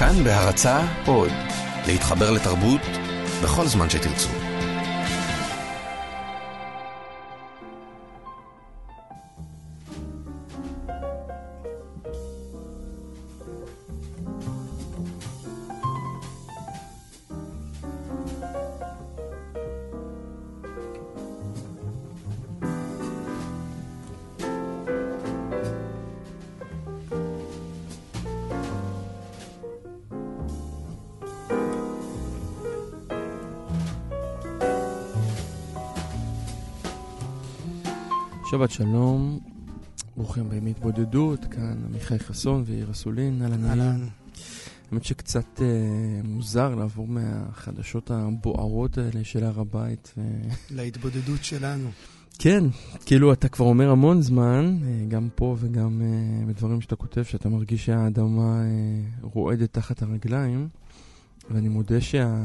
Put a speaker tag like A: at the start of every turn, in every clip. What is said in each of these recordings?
A: כאן בהרצה עוד, להתחבר לתרבות בכל זמן שתרצו.
B: שבת שלום, ברוכים הבאים מהתבודדות, כאן עמיחי חסון ויאיר אסולין, אהלן אהלן. האמת שקצת אה, מוזר לעבור מהחדשות הבוערות האלה של הר הבית. ו...
C: להתבודדות שלנו.
B: כן, כאילו אתה כבר אומר המון זמן, אה, גם פה וגם אה, בדברים שאתה כותב, שאתה מרגיש שהאדמה אה, רועדת תחת הרגליים, ואני מודה שה...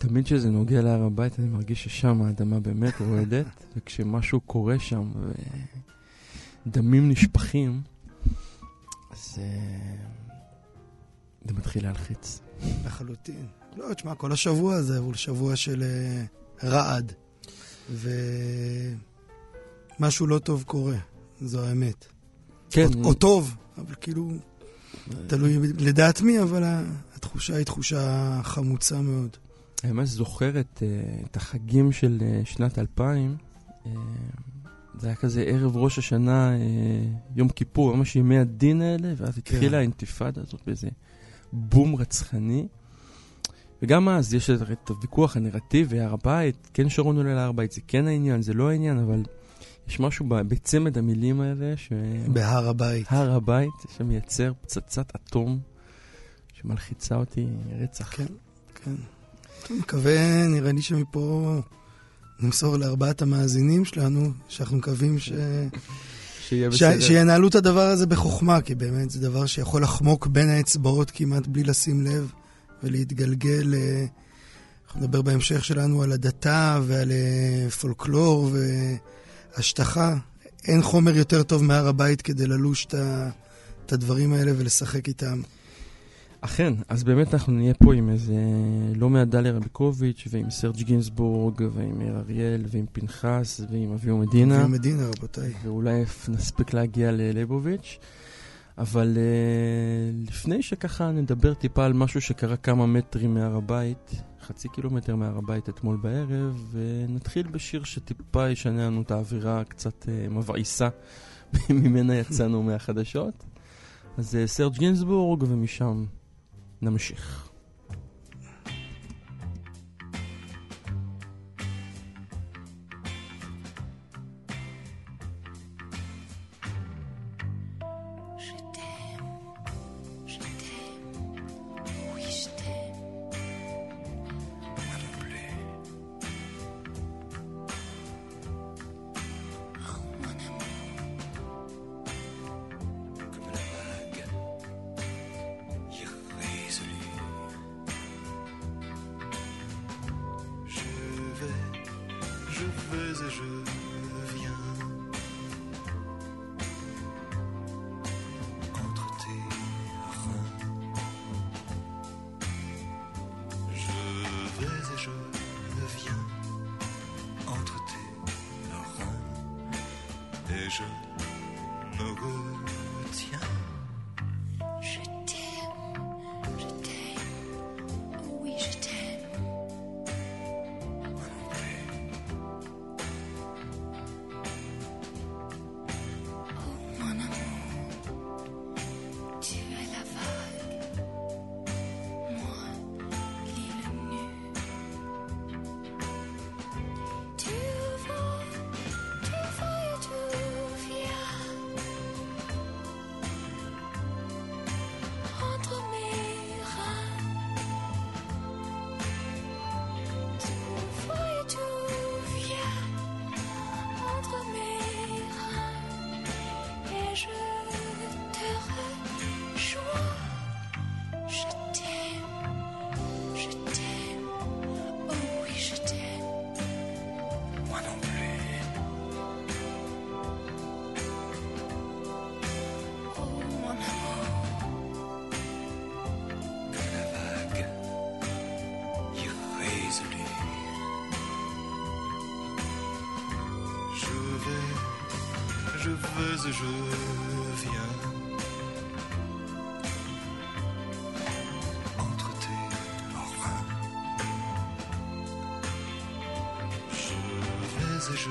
B: תמיד כשזה נוגע להר הבית, אני מרגיש ששם האדמה באמת רועדת, וכשמשהו קורה שם, ודמים נשפכים, אז uh, זה מתחיל להלחיץ.
C: לחלוטין. לא, תשמע, כל השבוע הזה הוא שבוע של uh, רעד, ומשהו לא טוב קורה, זו האמת.
B: כן.
C: או, או טוב, אבל כאילו, תלוי לדעת מי, אבל התחושה היא תחושה חמוצה מאוד.
B: אני ממש זוכר את, uh, את החגים של uh, שנת 2000. Uh, זה היה כזה ערב ראש השנה, יום כיפור, ממש ימי הדין האלה, ואז כן. התחילה האינתיפאדה הזאת באיזה בום רצחני. וגם אז יש את הוויכוח הנרטיבי, הר הבית, כן שרון עולה להר הבית, זה כן העניין, זה לא העניין, אבל יש משהו בצמד המילים האלה ש...
C: בהר הבית.
B: הר הבית, שמייצר פצצת אטום שמלחיצה אותי רצח.
C: כן, כן. מקווה, נראה לי שמפה נמסור לארבעת המאזינים שלנו, שאנחנו מקווים ש...
B: שיהיה בסדר.
C: ש... שינהלו את הדבר הזה בחוכמה, כי באמת זה דבר שיכול לחמוק בין האצבעות כמעט בלי לשים לב ולהתגלגל. אנחנו נדבר בהמשך שלנו על הדתה ועל אה, פולקלור והשטחה. אין חומר יותר טוב מהר הבית כדי ללוש את הדברים האלה ולשחק איתם.
B: אכן, אז באמת אנחנו נהיה פה עם איזה לא מעט דליה רביקוביץ' ועם סרג' גינסבורג ועם מאיר אריאל ועם פנחס ועם אביו מדינה.
C: אביו מדינה, רבותיי.
B: ואולי נספיק להגיע לליבוביץ'. אבל uh, לפני שככה נדבר טיפה על משהו שקרה כמה מטרים מהר הבית, חצי קילומטר מהר הבית אתמול בערב, ונתחיל בשיר שטיפה ישנה לנו את האווירה קצת uh, מבעיסה ממנה יצאנו מהחדשות. אז uh, סרג' גינסבורג ומשם נמשיך.
D: 着那个 et je viens. Entre tes reins. Je vais et je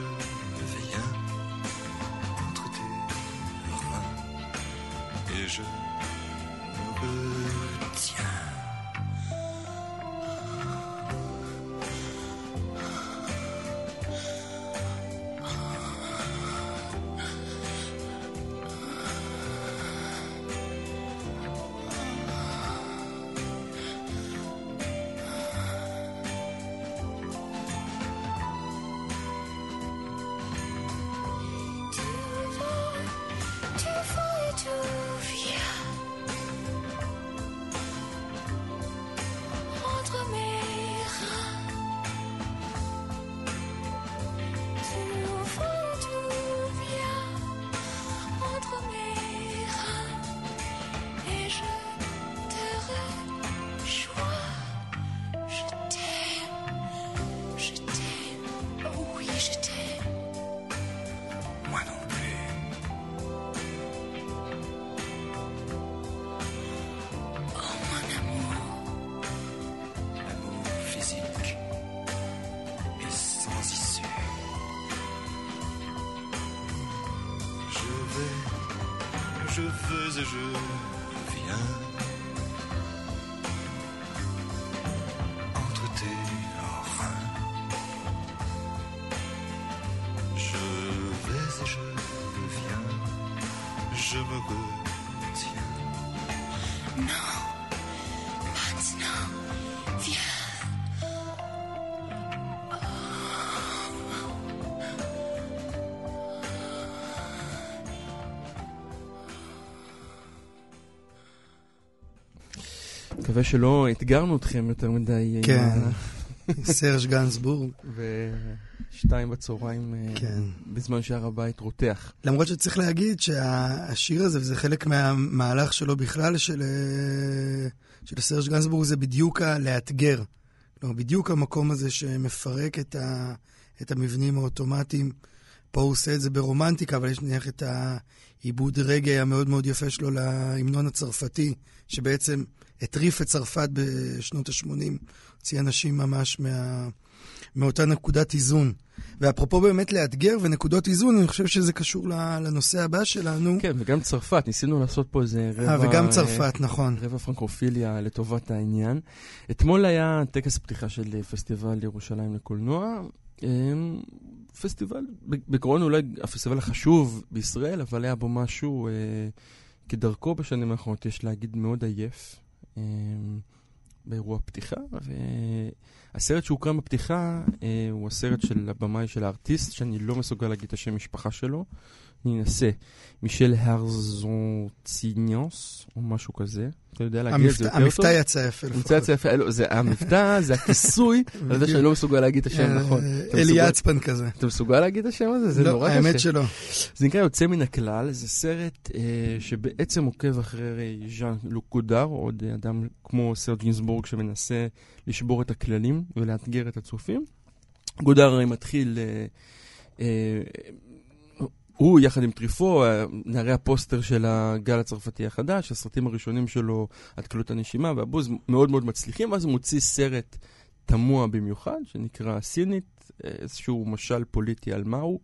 D: et je
E: viens. Entre
D: tes reins. Je vais et je viens. Je me retiens.
E: non,
B: מקווה שלא אתגרנו אתכם יותר מדי. עם
C: כן. סרג' גנסבורג.
B: ושתיים בצהריים אה,
C: כן.
B: בזמן שהר הבית רותח.
C: למרות שצריך להגיד שהשיר הזה, וזה חלק מהמהלך שלו בכלל, של, אה, של סרג' גנסבורג, זה בדיוק הלאתגר. כלומר, בדיוק המקום הזה שמפרק את, ה, את המבנים האוטומטיים. פה הוא עושה את זה ברומנטיקה, אבל יש נניח את העיבוד רגעי המאוד מאוד יפה שלו להמנון הצרפתי, שבעצם הטריף את צרפת בשנות ה-80, הוציא אנשים ממש מה, מאותה נקודת איזון. ואפרופו באמת לאתגר ונקודות איזון, אני חושב שזה קשור לנושא הבא שלנו.
B: כן, וגם צרפת, ניסינו לעשות פה איזה רבע...
C: אה, וגם
B: אה,
C: צרפת, נכון.
B: רבע פרנקופיליה לטובת העניין. אתמול היה טקס פתיחה של אה, פסטיבל ירושלים לקולנוע. אה, פסטיבל, בעקרון אולי הפסטיבל החשוב בישראל, אבל היה בו משהו, אה, כדרכו בשנים האחרונות, יש להגיד, מאוד עייף. אה, באירוע פתיחה, והסרט שהוקרם בפתיחה אה, הוא הסרט של הבמאי של הארטיסט, שאני לא מסוגל להגיד את השם משפחה שלו. אני אנסה. מישל הרזונציניוס, או משהו כזה. אתה יודע להגיד את זה יותר טוב?
C: המבטא יצא יפה
B: המבטא יצא יפה, לא, זה המבטא, זה הכיסוי, אני יודע שאני לא מסוגל להגיד את השם נכון.
C: אה,
B: אתה
C: אלי
B: מסוגל-
C: יצפן כזה.
B: אתה מסוגל להגיד את השם הזה? זה
C: לא,
B: נורא קשה.
C: האמת שלא.
B: זה נקרא יוצא מן הכלל, זה סרט אה, שבעצם עוקב אחרי ז'אן לוק גודר, עוד אדם כמו סרט גינסבורג שמנסה לשבור את הכללים ולאתגר את הצופים. גודר מתחיל, אה, הוא יחד עם טריפו, אה, נערי הפוסטר של הגל הצרפתי החדש, הסרטים הראשונים שלו, התקלות הנשימה והבוז, מאוד מאוד מצליחים, ואז הוא מוציא סרט תמוה במיוחד, שנקרא סינית, איזשהו משל פוליטי על מהו.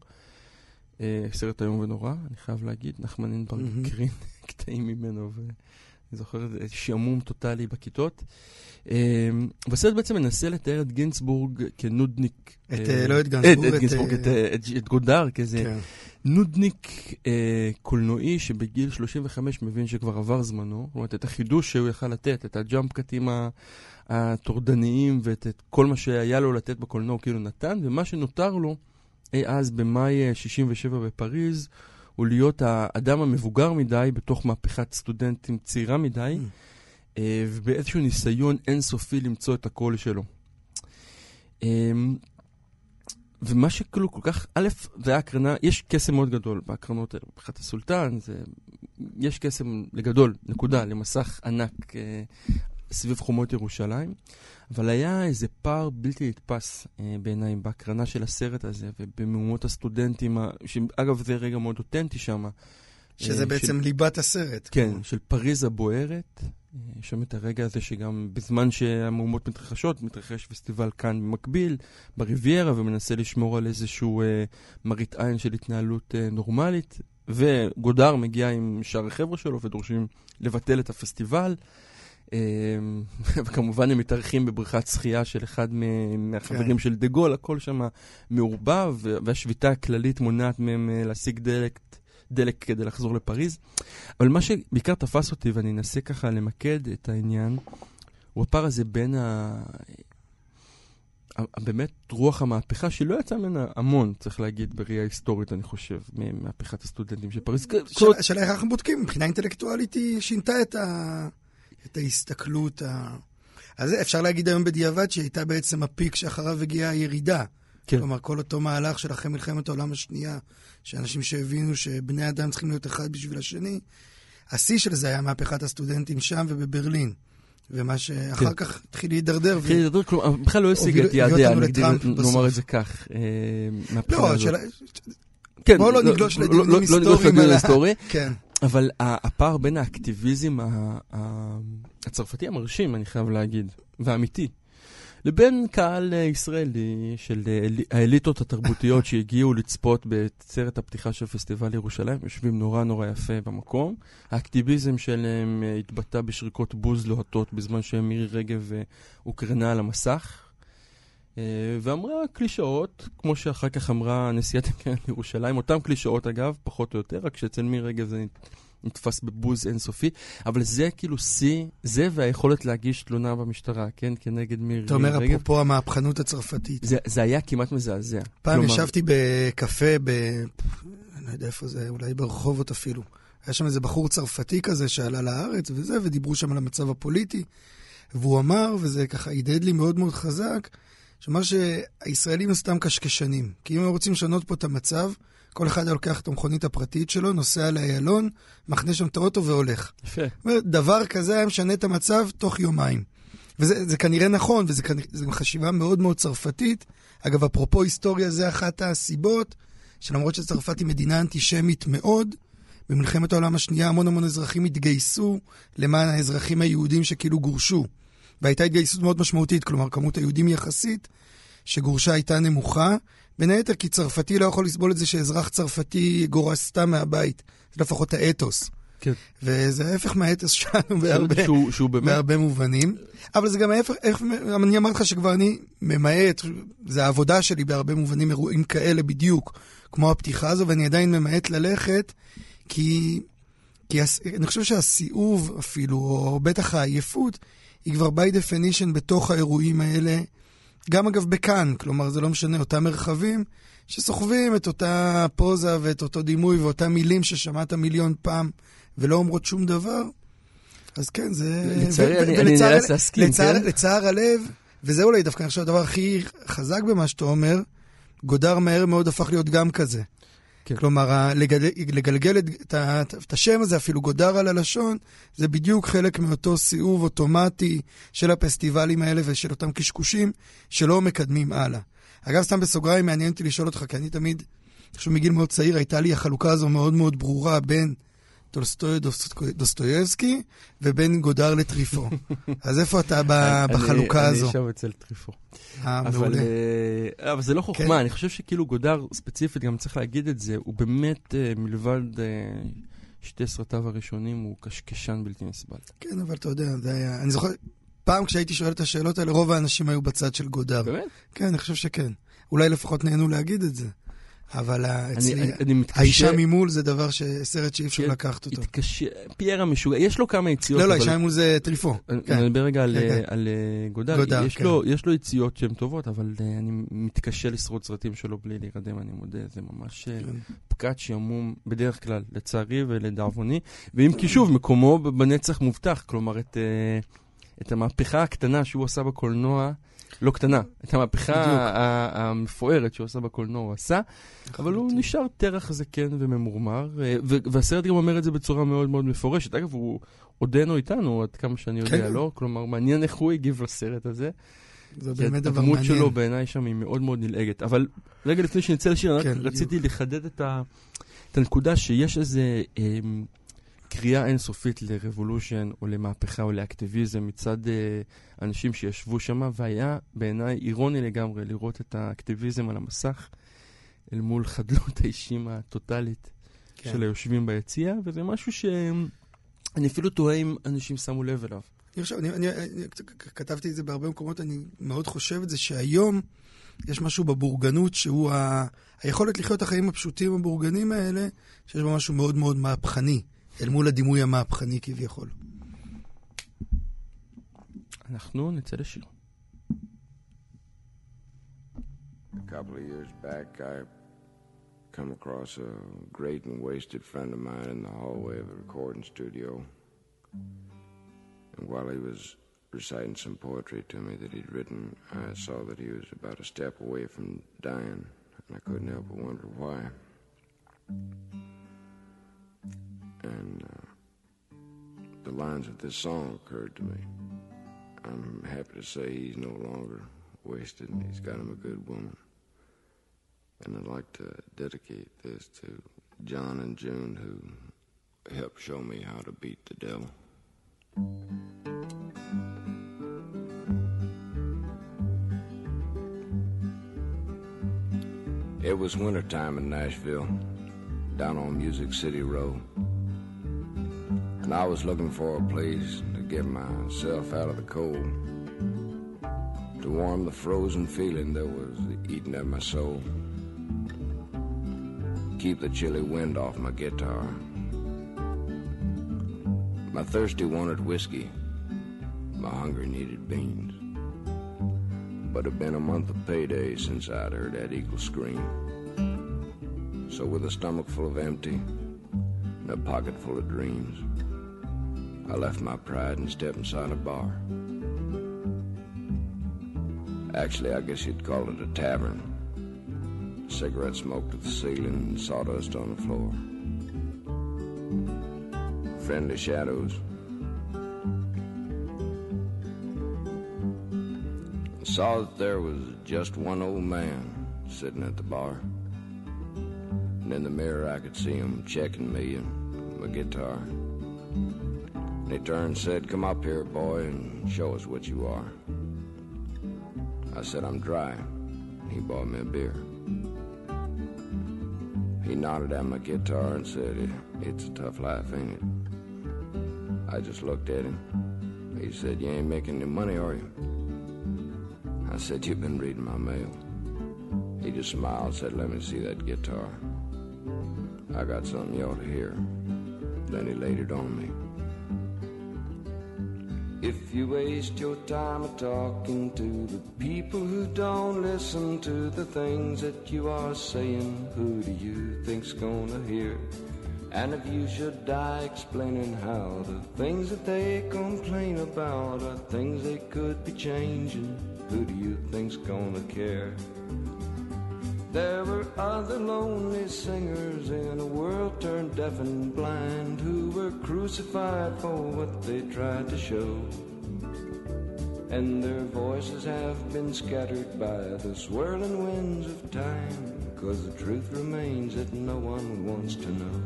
B: אה, סרט איום ונורא, אני חייב להגיד, נחמן אינברג. הקרין קטעים ממנו, ואני זוכר שעמום טוטאלי בכיתות. אה, והסרט בעצם מנסה לתאר את גינצבורג כנודניק.
C: את,
B: אה,
C: לא את גנסבורג,
B: את
C: את,
B: גינצבורג,
C: אה,
B: את, אה, את, את גודר, כאיזה
C: כן.
B: נודניק אה, קולנועי שבגיל 35 מבין שכבר עבר זמנו, זאת אומרת, את החידוש שהוא יכל לתת, את הג'אמפ קטים ה- הטורדניים ואת את כל מה שהיה לו לתת בקולנוע הוא כאילו נתן, ומה שנותר לו אי אז במאי אה, 67 בפריז, הוא להיות האדם המבוגר מדי בתוך מהפכת סטודנטים צעירה מדי, אה, ובאיזשהו ניסיון אינסופי למצוא את הקול שלו. אה, ומה שכאילו כל כך, א', זה היה הקרנה, יש קסם מאוד גדול בהקרנות האלה, מבחינת הסולטן, זה, יש קסם לגדול, נקודה, למסך ענק. אה, סביב חומות ירושלים, אבל היה איזה פער בלתי נתפס אה, בעיניי בהקרנה של הסרט הזה ובמהומות הסטודנטים, שאגב זה רגע מאוד אותנטי שם.
C: שזה
B: אה,
C: בעצם ליבת הסרט.
B: כן, של פריז הבוערת. אה, יש שם את הרגע הזה שגם בזמן שהמהומות מתרחשות, מתרחש פסטיבל כאן במקביל, בריביירה, ומנסה לשמור על איזשהו אה, מראית עין של התנהלות אה, נורמלית. וגודר מגיע עם שאר החבר'ה שלו ודורשים לבטל את הפסטיבל. אה, וכמובן הם מתארחים בבריכת שחייה של אחד מהחברים
C: כן.
B: של דה גול, הכל שם מעורבב, והשביתה הכללית מונעת מהם אה, להשיג דלק, דלק כדי לחזור לפריז. אבל מה שבעיקר תפס אותי, ואני אנסה ככה למקד את העניין, הוא הפער הזה בין ה... באמת רוח המהפכה, שלא יצא ממנה המון, צריך להגיד, בראייה היסטורית, אני חושב, ממהפכת הסטודנטים של פריז.
C: השאלה איך אנחנו בודקים, מבחינה אינטלקטואלית היא שינתה את, ה... את ההסתכלות. ה... אז אפשר להגיד היום בדיעבד שהיא הייתה בעצם הפיק שאחריו הגיעה הירידה.
B: כן.
C: כלומר, כל אותו מהלך של אחרי מלחמת העולם השנייה, שאנשים שהבינו שבני אדם צריכים להיות אחד בשביל השני, השיא של זה היה מהפכת הסטודנטים שם ובברלין. ומה שאחר
B: כן.
C: כך התחיל להידרדר.
B: התחיל לדבר, כלומר, בכלל לא השיג את יעדיה, נאמר. את זה כך, אה, מהבחינה
C: לא,
B: הזאת.
C: השאלה...
B: כן,
C: בואו לא נגלוש
B: לא-
C: לדיונים
B: לא- לא נגלוש
C: היסטוריים
B: לדיון היסטורי,
C: כן.
B: אבל הפער בין האקטיביזם הצרפתי המרשים, אני חייב להגיד, והאמיתי, לבין קהל אה, ישראלי של אה, אלי- האליטות התרבותיות שהגיעו לצפות בסרט הפתיחה של פסטיבל ירושלים, יושבים נורא נורא יפה במקום. האקטיביזם שלהם אה, התבטא בשריקות בוז לוהטות בזמן שמירי רגב הוקרנה על המסך. אה, ואמרה קלישאות, כמו שאחר כך אמרה נשיאת הקרן לירושלים, אותן קלישאות אגב, פחות או יותר, רק שאצל מירי רגב זה נתפס בבוז אינסופי, אבל זה כאילו שיא, זה והיכולת להגיש תלונה במשטרה, כן, כנגד מירי
C: אתה אומר,
B: רגב.
C: אפרופו המהפכנות הצרפתית.
B: זה, זה היה כמעט מזעזע.
C: פעם
B: כלומר,
C: ישבתי בקפה ב... אני לא יודע איפה זה, אולי ברחובות אפילו. היה שם איזה בחור צרפתי כזה שעלה לארץ וזה, ודיברו שם על המצב הפוליטי. והוא אמר, וזה ככה הדהד לי מאוד מאוד חזק, שאמר שהישראלים הם סתם קשקשנים. כי אם הם רוצים לשנות פה את המצב, כל אחד לוקח את המכונית הפרטית שלו, נוסע לאיילון, מחנה שם את האוטו והולך.
B: יפה.
C: דבר כזה היה משנה את המצב תוך יומיים. וזה זה כנראה נכון, וזו חשיבה מאוד מאוד צרפתית. אגב, אפרופו היסטוריה, זה אחת הסיבות שלמרות שצרפת היא מדינה אנטישמית מאוד, במלחמת העולם השנייה המון המון אזרחים התגייסו למען האזרחים היהודים שכאילו גורשו. והייתה התגייסות מאוד משמעותית, כלומר, כמות היהודים יחסית שגורשה הייתה נמוכה. בין היתר כי צרפתי לא יכול לסבול את זה שאזרח צרפתי גורש סתם מהבית. זה לפחות האתוס.
B: כן.
C: וזה ההפך מהאתוס שלנו בהרבה,
B: שהוא, שהוא באמת...
C: בהרבה מובנים. אבל זה גם ההפך, איך, אני אמרתי לך שכבר אני ממעט, זה העבודה שלי בהרבה מובנים, אירועים כאלה בדיוק, כמו הפתיחה הזו, ואני עדיין ממעט ללכת, כי, כי אני חושב שהסיאוב אפילו, או בטח העייפות, היא כבר by definition בתוך האירועים האלה. גם אגב בכאן, כלומר זה לא משנה, אותם מרחבים שסוחבים את אותה פוזה ואת אותו דימוי ואותם מילים ששמעת מיליון פעם ולא אומרות שום דבר. אז כן, זה...
B: לצערי, אני- אני נאלץ להסכים,
C: לצער,
B: כן?
C: לצער הלב, וזה אולי דווקא חושב הדבר הכי חזק במה שאתה אומר, גודאר מהר מאוד הפך להיות גם כזה.
B: כן.
C: כלומר, לגל- לגלגל את, את, השם הזה, אפילו גודאר על הלשון, זה בדיוק חלק מאותו סיאוב אוטומטי של הפסטיבלים האלה ושל אותם קשקושים שלא מקדמים הלאה. אגב, סתם בסוגריים, מעניין אותי לשאול אותך, כי אני תמיד, חושב מגיל מאוד צעיר, הייתה לי החלוקה הזו מאוד מאוד ברורה בין טולסטוי דוסטו- דוסטויבסקי ובין גודאר לטריפו. אז איפה אתה בחלוקה הזו?
B: אני שם אצל טריפו.
C: אה,
B: אבל,
C: מעולה.
B: אה, אבל זה לא חוכמה,
C: כן.
B: אני חושב שכאילו גודר ספציפית, גם צריך להגיד את זה, הוא באמת, אה, מלבד אה, שתי סרטיו הראשונים, הוא קשקשן בלתי נסבל.
C: כן, אבל אתה יודע, זה היה... אני זוכר, פעם כשהייתי שואל את השאלות האלה, רוב האנשים היו בצד של גודר.
B: באמת?
C: כן, אני חושב שכן. אולי לפחות נהנו להגיד את זה. אבל אצלי,
B: אני- אני מתקשה...
C: האישה ממול זה דבר, ש... סרט שאי אפשר
B: כן,
C: לקחת אותו.
B: התקשה... פייר המשוגע, יש לו כמה יציאות,
C: לא, לא,
B: אבל-
C: האישה ממול זה טריפו.
B: אני
C: כן.
B: אני מדבר רגע על,
C: כן,
B: אה. על אה, גודר,
C: גודר,
B: יש,
C: כן.
B: לו, יש לו יציאות שהן טובות, אבל אה, אני מתקשה לשרוד סרטים שלו בלי להירדם, אני מודה, זה ממש. פקאט שעמום בדרך כלל, לצערי ולדאבוני, ואם כי שוב, מקומו בנצח מובטח, כלומר, את, את המהפכה הקטנה שהוא עשה בקולנוע, לא קטנה, את המהפכה המפוארת שהוא עשה בקולנוע הוא עשה, אבל הוא נשאר טרח זקן וממורמר, אה, והסרט גם אומר את זה בצורה מאוד מאוד מפורשת. אגב, הוא, עודנו איתנו, עד כמה שאני יודע,
C: כן.
B: לא? כלומר, מעניין איך הוא הגיב לסרט הזה.
C: זה באמת דבר
B: הדמות
C: מעניין.
B: שלו בעיניי שם היא מאוד מאוד נלעגת. אבל רגע לפני שנצא לשיר,
C: כן,
B: רק. רציתי לחדד את הנקודה שיש איזה אמ, קריאה אינסופית לרבולושן או למהפכה או לאקטיביזם מצד אה, אנשים שישבו שם, והיה בעיניי אירוני לגמרי לראות את האקטיביזם על המסך אל מול חדלות האישים הטוטאלית
C: כן.
B: של היושבים ביציע, וזה משהו שאני אפילו תוהה אם אנשים שמו לב אליו.
C: אני חושב, אני, אני, אני כתבתי את זה בהרבה מקומות, אני מאוד חושב את זה שהיום יש משהו בבורגנות שהוא ה, היכולת לחיות את החיים הפשוטים הבורגנים האלה, שיש בו משהו מאוד מאוד מהפכני, אל מול הדימוי המהפכני כביכול.
B: אנחנו נצא לשיר.
F: A couple of years back, I come across a great and wasted friend of mine in the hallway of a recording studio. And while he was reciting some poetry to me that he'd written, I saw that he was about a step away from dying, and I couldn't help but wonder why. And uh, the lines of this song occurred to me. I'm happy to say he's no longer wasted, and he's got him a good woman. And I'd like to dedicate this to John and June, who helped show me how to beat the devil. It was wintertime in Nashville, down on Music City Road. And I was looking for a place to get myself out of the cold, to warm the frozen feeling that was eating at my soul, keep the chilly wind off my guitar. My thirsty wanted whiskey, my hunger needed beans. But it'd been a month of payday since I'd heard that eagle scream. So with a stomach full of empty and a pocket full of dreams, I left my pride and stepped inside a bar. Actually, I guess you'd call it a tavern. Cigarette smoke to the ceiling and sawdust on the floor. Friendly shadows. I saw that there was just one old man sitting at the bar. And in the mirror, I could see him checking me and my guitar. And he turned and said, Come up here, boy, and show us what you are. I said, I'm dry. He bought me a beer. He nodded at my guitar and said, It's a tough life, ain't it? I just looked at him. He said, You ain't making any money, are you? I said, You've been reading my mail. He just smiled and said, Let me see that guitar. I got something you ought to hear. Then he laid it on me. If you waste your time talking to the people who don't listen to the things that you are saying, who do you think's gonna hear? And if you should die explaining how the things that they complain about are things they could be changing, who do you think's gonna care? There were other lonely singers in a world turned deaf and blind who were crucified for what they tried to show. And their voices have been scattered by the swirling winds of time, cause the truth remains that no one wants to know.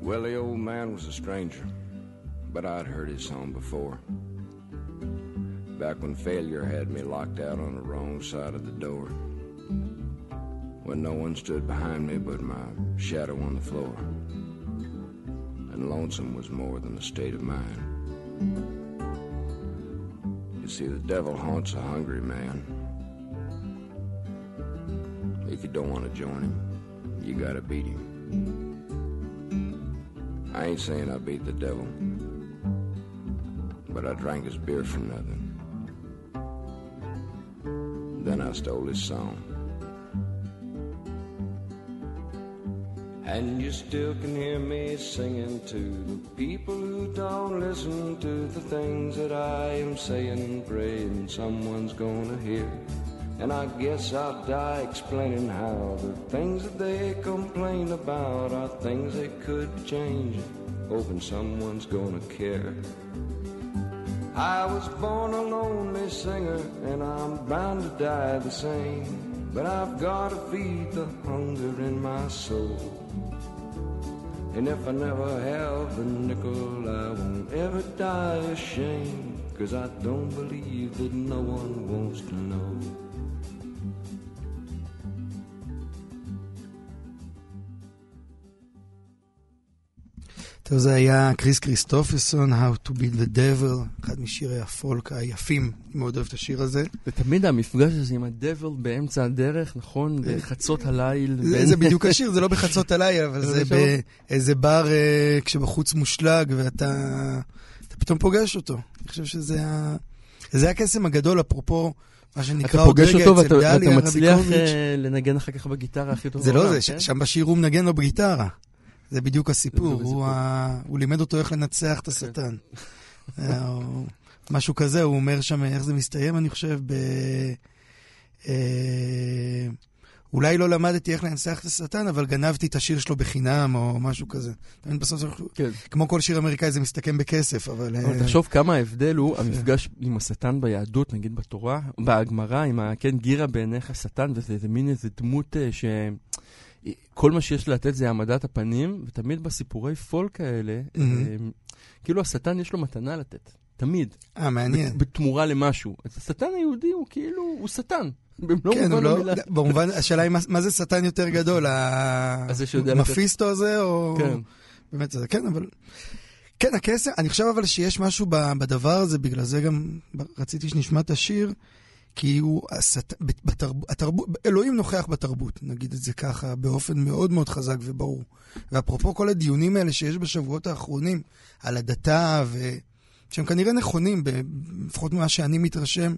F: Well, the old man was a stranger, but I'd heard his song before back when failure had me locked out on the wrong side of the door. When no one stood behind me but my shadow on the floor. And lonesome was more than a state of mind. You see, the devil haunts a hungry man. If you don't want to join him, you gotta beat him. I ain't saying I beat the devil, but I drank his beer for nothing. Then I stole his song. And you still can hear me singing to the people who don't listen to the things that I am saying, praying someone's gonna hear. And I guess I'll die explaining how the things that they complain about are things they could change, hoping someone's gonna care. I was born a lonely singer, and I'm bound to die the same. But I've gotta feed the hunger in my soul. And if I never have a nickel, I won't ever die ashamed. Cause I don't believe that no one wants to know.
C: טוב, זה היה קריס קריסטופסון, How to Build the Devil, אחד משירי הפולק היפים, אני מאוד אוהב את השיר הזה.
B: ותמיד המפגש הזה עם הדבל באמצע הדרך, נכון? בחצות הליל.
C: זה, בדיוק השיר, זה לא בחצות הלילה, אבל
B: זה?
C: באיזה בר אה, כשבחוץ מושלג ואתה אתה פתאום פוגש אותו. אני חושב שזה ה- זה הקסם הגדול, אפרופו מה שנקרא
B: אתה
C: עוד
B: פוגש
C: רגע
B: אותו
C: אצל
B: ואתה
C: דליה
B: ואתה מצליח
C: רביקוביץ'.
B: אה, לנגן אחר כך בגיטרה הכי טובה
C: זה לא זה,
B: כן?
C: שם בשיר הוא מנגן לו בגיטרה. זה בדיוק הסיפור, הוא. ה... הוא לימד אותו איך לנצח את השטן. אה, משהו כזה, הוא אומר שם, איך זה מסתיים, אני חושב, ב... אה, אולי לא למדתי איך לנצח את השטן, אבל גנבתי את השיר שלו בחינם, או משהו כזה. בסוף זה...
B: כן.
C: כמו כל שיר אמריקאי זה מסתכם בכסף, אבל...
B: אבל
C: אה,
B: תחשוב כמה ההבדל הוא המפגש עם השטן ביהדות, נגיד בתורה, בגמרא, עם ה... כן, גירה בעיניך שטן, וזה מין איזה דמות אה, ש... כל מה שיש לתת זה העמדת הפנים, ותמיד בסיפורי פולק האלה,
C: מהמם.
B: אה, כאילו השטן יש לו מתנה לתת, תמיד,
C: אה, מעניין.
B: בתמורה למשהו. אז השטן היהודי הוא כאילו, הוא שטן,
C: כן, הוא לא... במובן, השאלה היא מה- מה זה שטן יותר גדול, המפיסטו הזה, או...
B: כן.
C: באמת, זה כן, אבל... כן, הקסם, אני חושב אבל שיש משהו בדבר הזה, בגלל זה גם רציתי שנשמע את השיר, כי הוא, השט... בתרב... התרבות, אלוהים נוכח בתרבות, נגיד את זה ככה, באופן מאוד מאוד חזק וברור. ואפרופו כל הדיונים האלה שיש בשבועות האחרונים, על הדתה, ו... שהם כנראה נכונים. לפחות ממה שאני מתרשם,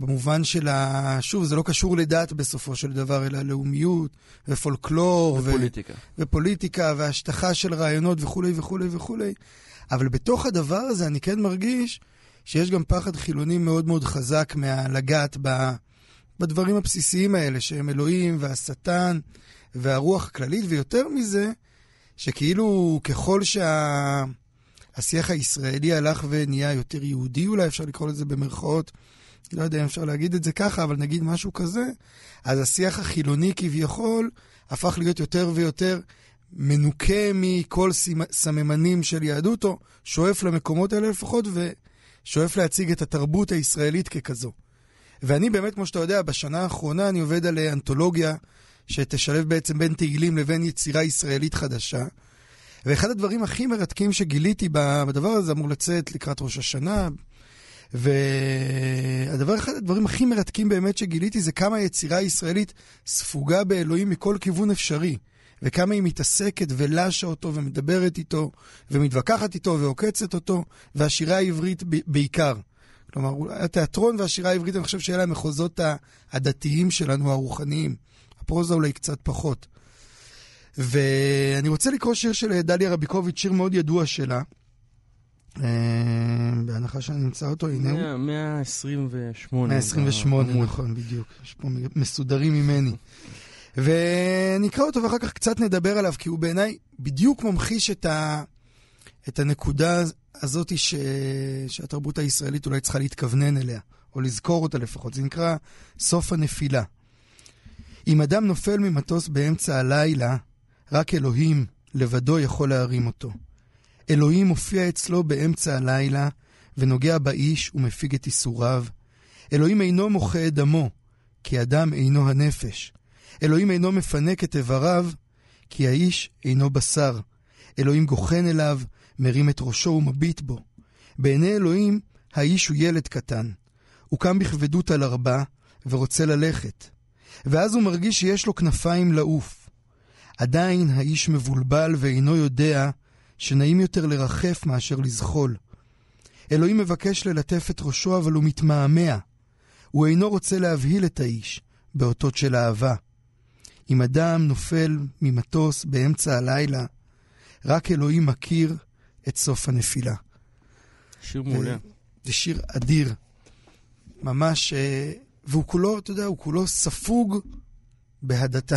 C: במובן של ה... שוב, זה לא קשור לדת בסופו של דבר, אלא לאומיות, ופולקלור, ו...
B: ופוליטיקה.
C: ופוליטיקה והשטחה של רעיונות וכולי וכולי וכולי. אבל בתוך הדבר הזה אני כן מרגיש שיש גם פחד חילוני מאוד מאוד חזק מהלגעת ב, בדברים הבסיסיים האלה, שהם אלוהים והשטן והרוח הכללית, ויותר מזה, שכאילו ככל שהשיח הישראלי הלך ונהיה יותר יהודי, אולי אפשר לקרוא לזה במרכאות, לא יודע אם אפשר להגיד את זה ככה, אבל נגיד משהו כזה, אז השיח החילוני כביכול הפך להיות יותר ויותר מנוקה מכל סממנים של יהדות, או שואף למקומות האלה לפחות, ושואף להציג את התרבות הישראלית ככזו. ואני באמת, כמו שאתה יודע, בשנה האחרונה אני עובד על אה, אנתולוגיה שתשלב בעצם בין תהילים לבין יצירה ישראלית חדשה. ואחד הדברים הכי מרתקים שגיליתי בדבר הזה אמור לצאת לקראת ראש השנה, והדבר, אחד הדברים הכי מרתקים באמת שגיליתי זה כמה היצירה הישראלית ספוגה באלוהים מכל כיוון אפשרי. וכמה היא מתעסקת ולשה אותו ומדברת איתו ומתווכחת איתו ועוקצת אותו, והשירה העברית ב- בעיקר. כלומר, התיאטרון והשירה העברית, אני חושב שאלה המחוזות הדתיים שלנו, הרוחניים. הפרוזה אולי קצת פחות. ואני רוצה לקרוא שיר של דליה רביקוביץ', שיר מאוד ידוע שלה. אה, בהנחה שאני נמצא אותו, הנה הוא.
B: 128.
C: 128,
B: בעמוד.
C: נכון, בדיוק. יש פה מסודרים ממני. ונקרא אותו ואחר כך קצת נדבר עליו, כי הוא בעיניי בדיוק ממחיש את, ה... את הנקודה הזאת ש... שהתרבות הישראלית אולי צריכה להתכוונן אליה, או לזכור אותה לפחות. זה נקרא סוף הנפילה. אם אדם נופל ממטוס באמצע הלילה, רק אלוהים לבדו יכול להרים אותו. אלוהים מופיע אצלו באמצע הלילה, ונוגע באיש ומפיג את ייסוריו. אלוהים אינו מוחה את דמו, כי אדם אינו הנפש. אלוהים אינו מפנק את איבריו, כי האיש אינו בשר. אלוהים גוחן אליו, מרים את ראשו ומביט בו. בעיני אלוהים, האיש הוא ילד קטן. הוא קם בכבדות על ארבע, ורוצה ללכת. ואז הוא מרגיש שיש לו כנפיים לעוף. עדיין האיש מבולבל ואינו יודע שנעים יותר לרחף מאשר לזחול. אלוהים מבקש ללטף את ראשו, אבל הוא מתמהמה. הוא אינו רוצה להבהיל את האיש, באותות של אהבה. אם אדם נופל ממטוס באמצע הלילה, רק אלוהים מכיר את סוף הנפילה.
B: שיר מעולה.
C: זה שיר אדיר. ממש... אה, והוא כולו, אתה יודע, הוא כולו ספוג בהדתה.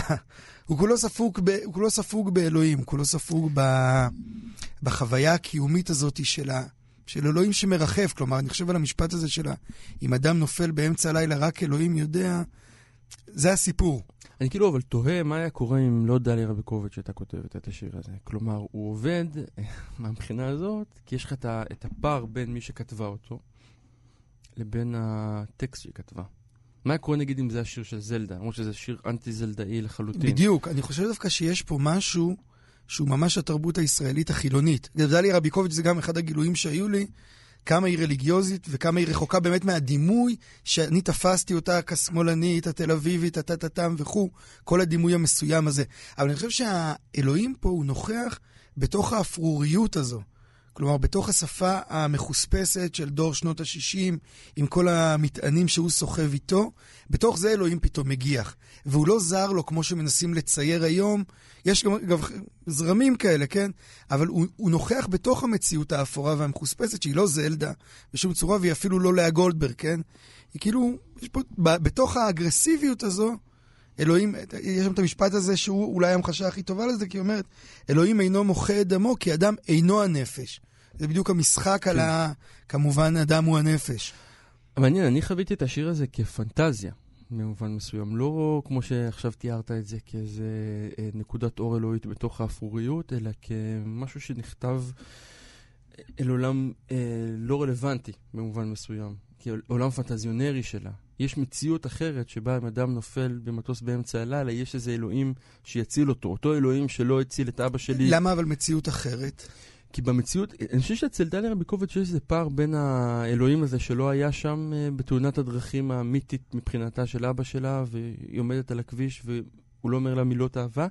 C: הוא כולו ספוג, ב, הוא כולו ספוג באלוהים, הוא כולו ספוג ב, בחוויה הקיומית הזאת של, ה, של אלוהים שמרחף. כלומר, אני חושב על המשפט הזה של. אם אדם נופל באמצע הלילה, רק אלוהים יודע, זה הסיפור.
B: אני כאילו אבל תוהה מה היה קורה אם לא דליה רביקוביץ' הייתה כותבת את השיר הזה. כלומר, הוא עובד מהבחינה הזאת, כי יש לך את הפער בין מי שכתבה אותו לבין הטקסט שהיא כתבה. מה קורה נגיד אם זה השיר של זלדה? למרות שזה שיר אנטי-זלדאי לחלוטין.
C: בדיוק. אני חושב דווקא שיש פה משהו שהוא ממש התרבות הישראלית החילונית. דליה רביקוביץ' זה גם אחד הגילויים שהיו לי, כמה היא רליגיוזית וכמה היא רחוקה באמת מהדימוי שאני תפסתי אותה כשמאלנית, התל אביבית, הטה-טה-טם וכו', כל הדימוי המסוים הזה. אבל אני חושב שהאלוהים פה הוא נוכח בתוך האפרוריות הזו. כלומר, בתוך השפה המחוספסת של דור שנות ה-60, עם כל המטענים שהוא סוחב איתו, בתוך זה אלוהים פתאום מגיח. והוא לא זר לו כמו שמנסים לצייר היום. יש גם, גם זרמים כאלה, כן? אבל הוא, הוא נוכח בתוך המציאות האפורה והמחוספסת, שהיא לא זלדה בשום צורה, והיא אפילו לא לאה גולדברג, כן? היא כאילו, יש פה, בתוך האגרסיביות הזו, אלוהים, יש שם את המשפט הזה שהוא אולי המחשה הכי טובה לזה, כי היא אומרת, אלוהים אינו מוחה את דמו, כי אדם אינו הנפש. זה בדיוק המשחק על ה... כמובן, אדם הוא הנפש.
B: מעניין, אני חוויתי את השיר הזה כפנטזיה, במובן מסוים. לא כמו שעכשיו תיארת את זה כאיזה אה, נקודת אור אלוהית בתוך האפרוריות, אלא כמשהו שנכתב אל עולם אה, לא רלוונטי במובן מסוים. כעולם פנטזיונרי שלה. יש מציאות אחרת שבה אם אדם נופל במטוס באמצע הלילה, יש איזה אלוהים שיציל אותו. אותו אלוהים שלא הציל את אבא שלי.
C: למה אבל מציאות אחרת?
B: כי במציאות, אני חושב שאצל דליה רביקוביץ' יש איזה פער בין האלוהים הזה שלא היה שם אה, בתאונת הדרכים המיתית מבחינתה של אבא שלה, והיא עומדת על הכביש והוא לא אומר לה מילות אהבה,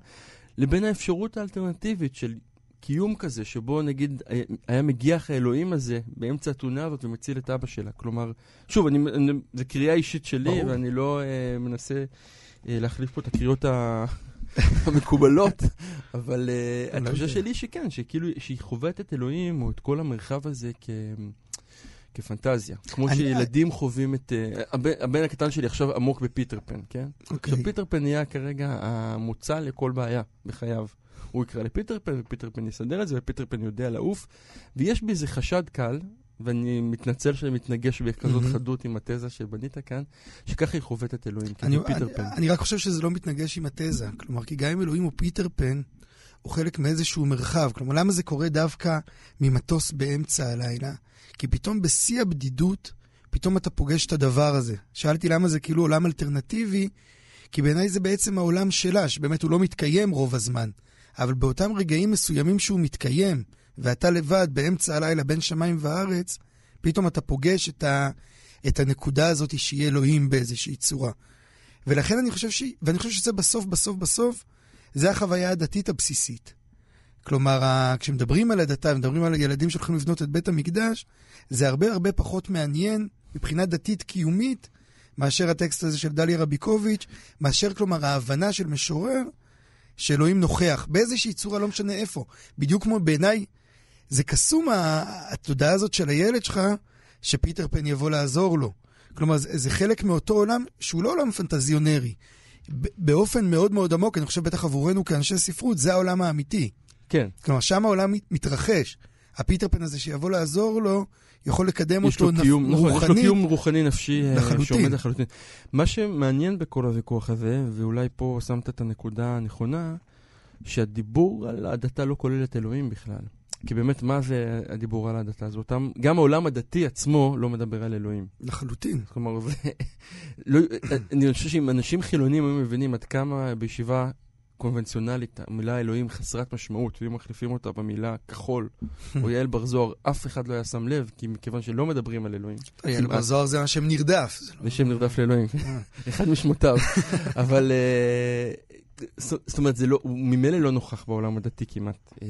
B: לבין האפשרות האלטרנטיבית של קיום כזה, שבו נגיד היה- היה מגיח האלוהים הזה באמצע התאונה הזאת ומציל את אבא שלה. כלומר, שוב, אני, אני, זו קריאה אישית שלי,
C: ברור.
B: ואני לא אה, מנסה אה, להחליף פה את הקריאות ה... המקובלות, אבל
C: אה,
B: התחושה שלי שכן, שכאילו, שהיא חווית את אלוהים, או את כל המרחב הזה כ... כפנטזיה. כמו
C: אני-
B: שילדים חווים את... אה, הבן, הבן הקטן שלי עכשיו עמוק בפיטר פן, כן?
C: אוקיי.
B: עכשיו, פיטר פן נהיה כרגע המוצא לכל בעיה בחייו. הוא יקרא לפיטר פן, ופיטר פן יסדר את זה, ופיטר פן יודע לעוף. ויש בי איזה חשד קל, ואני מתנצל שאני מתנגש בכזאת
C: מהמם.
B: חדות עם התזה שבנית כאן, שככה היא חווית את אלוהים, כי זה פיטר
C: אני,
B: פן.
C: אני רק חושב שזה לא מתנגש עם התזה. כלומר, כי גם אם אלוהים הוא פיטר פן, הוא חלק מאיזשהו מרחב. כלומר, למה זה קורה דווקא במטוס באמצע הלילה? כי פתאום בשיא הבדידות, פתאום אתה פוגש את הדבר הזה. שאלתי למה זה כאילו עולם אלטרנטיבי, כי בעיניי זה בעצם העולם שלה, שבאמת הוא לא מתקיים רוב הזמן. אבל באותם רגעים מסוימים שהוא מתקיים, ואתה לבד באמצע הלילה בין שמיים וארץ, פתאום אתה פוגש את, ה, את הנקודה הזאת שיהיה אלוהים באיזושהי צורה. ולכן אני חושב ש... ואני חושב שזה בסוף, בסוף, בסוף, זה החוויה הדתית הבסיסית. כלומר, כשמדברים על הדתה, מדברים על ילדים שהולכים לבנות את בית המקדש, זה הרבה הרבה פחות מעניין מבחינה דתית קיומית, מאשר הטקסט הזה של דליה רביקוביץ', מאשר כלומר ההבנה של משורר שאלוהים נוכח, באיזושהי צורה, לא משנה איפה. בדיוק כמו בעיניי, זה קסום התודעה הזאת של הילד שלך, שפיטר פן יבוא לעזור לו. כלומר, זה, זה חלק מאותו עולם שהוא לא עולם פנטזיונרי. באופן מאוד מאוד עמוק, אני חושב בטח עבורנו כאנשי ספרות, זה העולם האמיתי.
B: כן.
C: כלומר, שם העולם מת- מתרחש. הפיטר פן הזה שיבוא לעזור לו, יכול לקדם אותו
B: קיום,
C: נפ...
B: נכון, יש לו
C: רוחנית.
B: קיום רוחני נפשי אה,
C: לחלוטין.
B: שעומד לחלוטין. מה שמעניין בכל הוויכוח הזה, ואולי פה שמת את הנקודה הנכונה, שהדיבור על הדתה לא כולל את אלוהים בכלל. כי באמת, מה זה הדיבור על הדתה? זה אותם, גם העולם הדתי עצמו לא מדבר על אלוהים.
C: לחלוטין.
B: כלומר, זה... לא, אני חושב שאם אנשים חילונים היו מבינים עד כמה בישיבה קונבנציונלית המילה אלוהים חסרת משמעות, ואם מחליפים אותה במילה כחול או יעל בר זוהר, אף אחד לא היה שם לב, כי מכיוון שלא מדברים על אלוהים.
C: יאללה,
B: כמעט.
C: בזוהר זה השם נרדף. זה לא-
B: שם נרדף לאלוהים,
C: אה.
B: אחד משמותיו. אבל אה, זאת אומרת, זה לא, הוא ממילא לא נוכח בעולם הדתי כמעט. אה,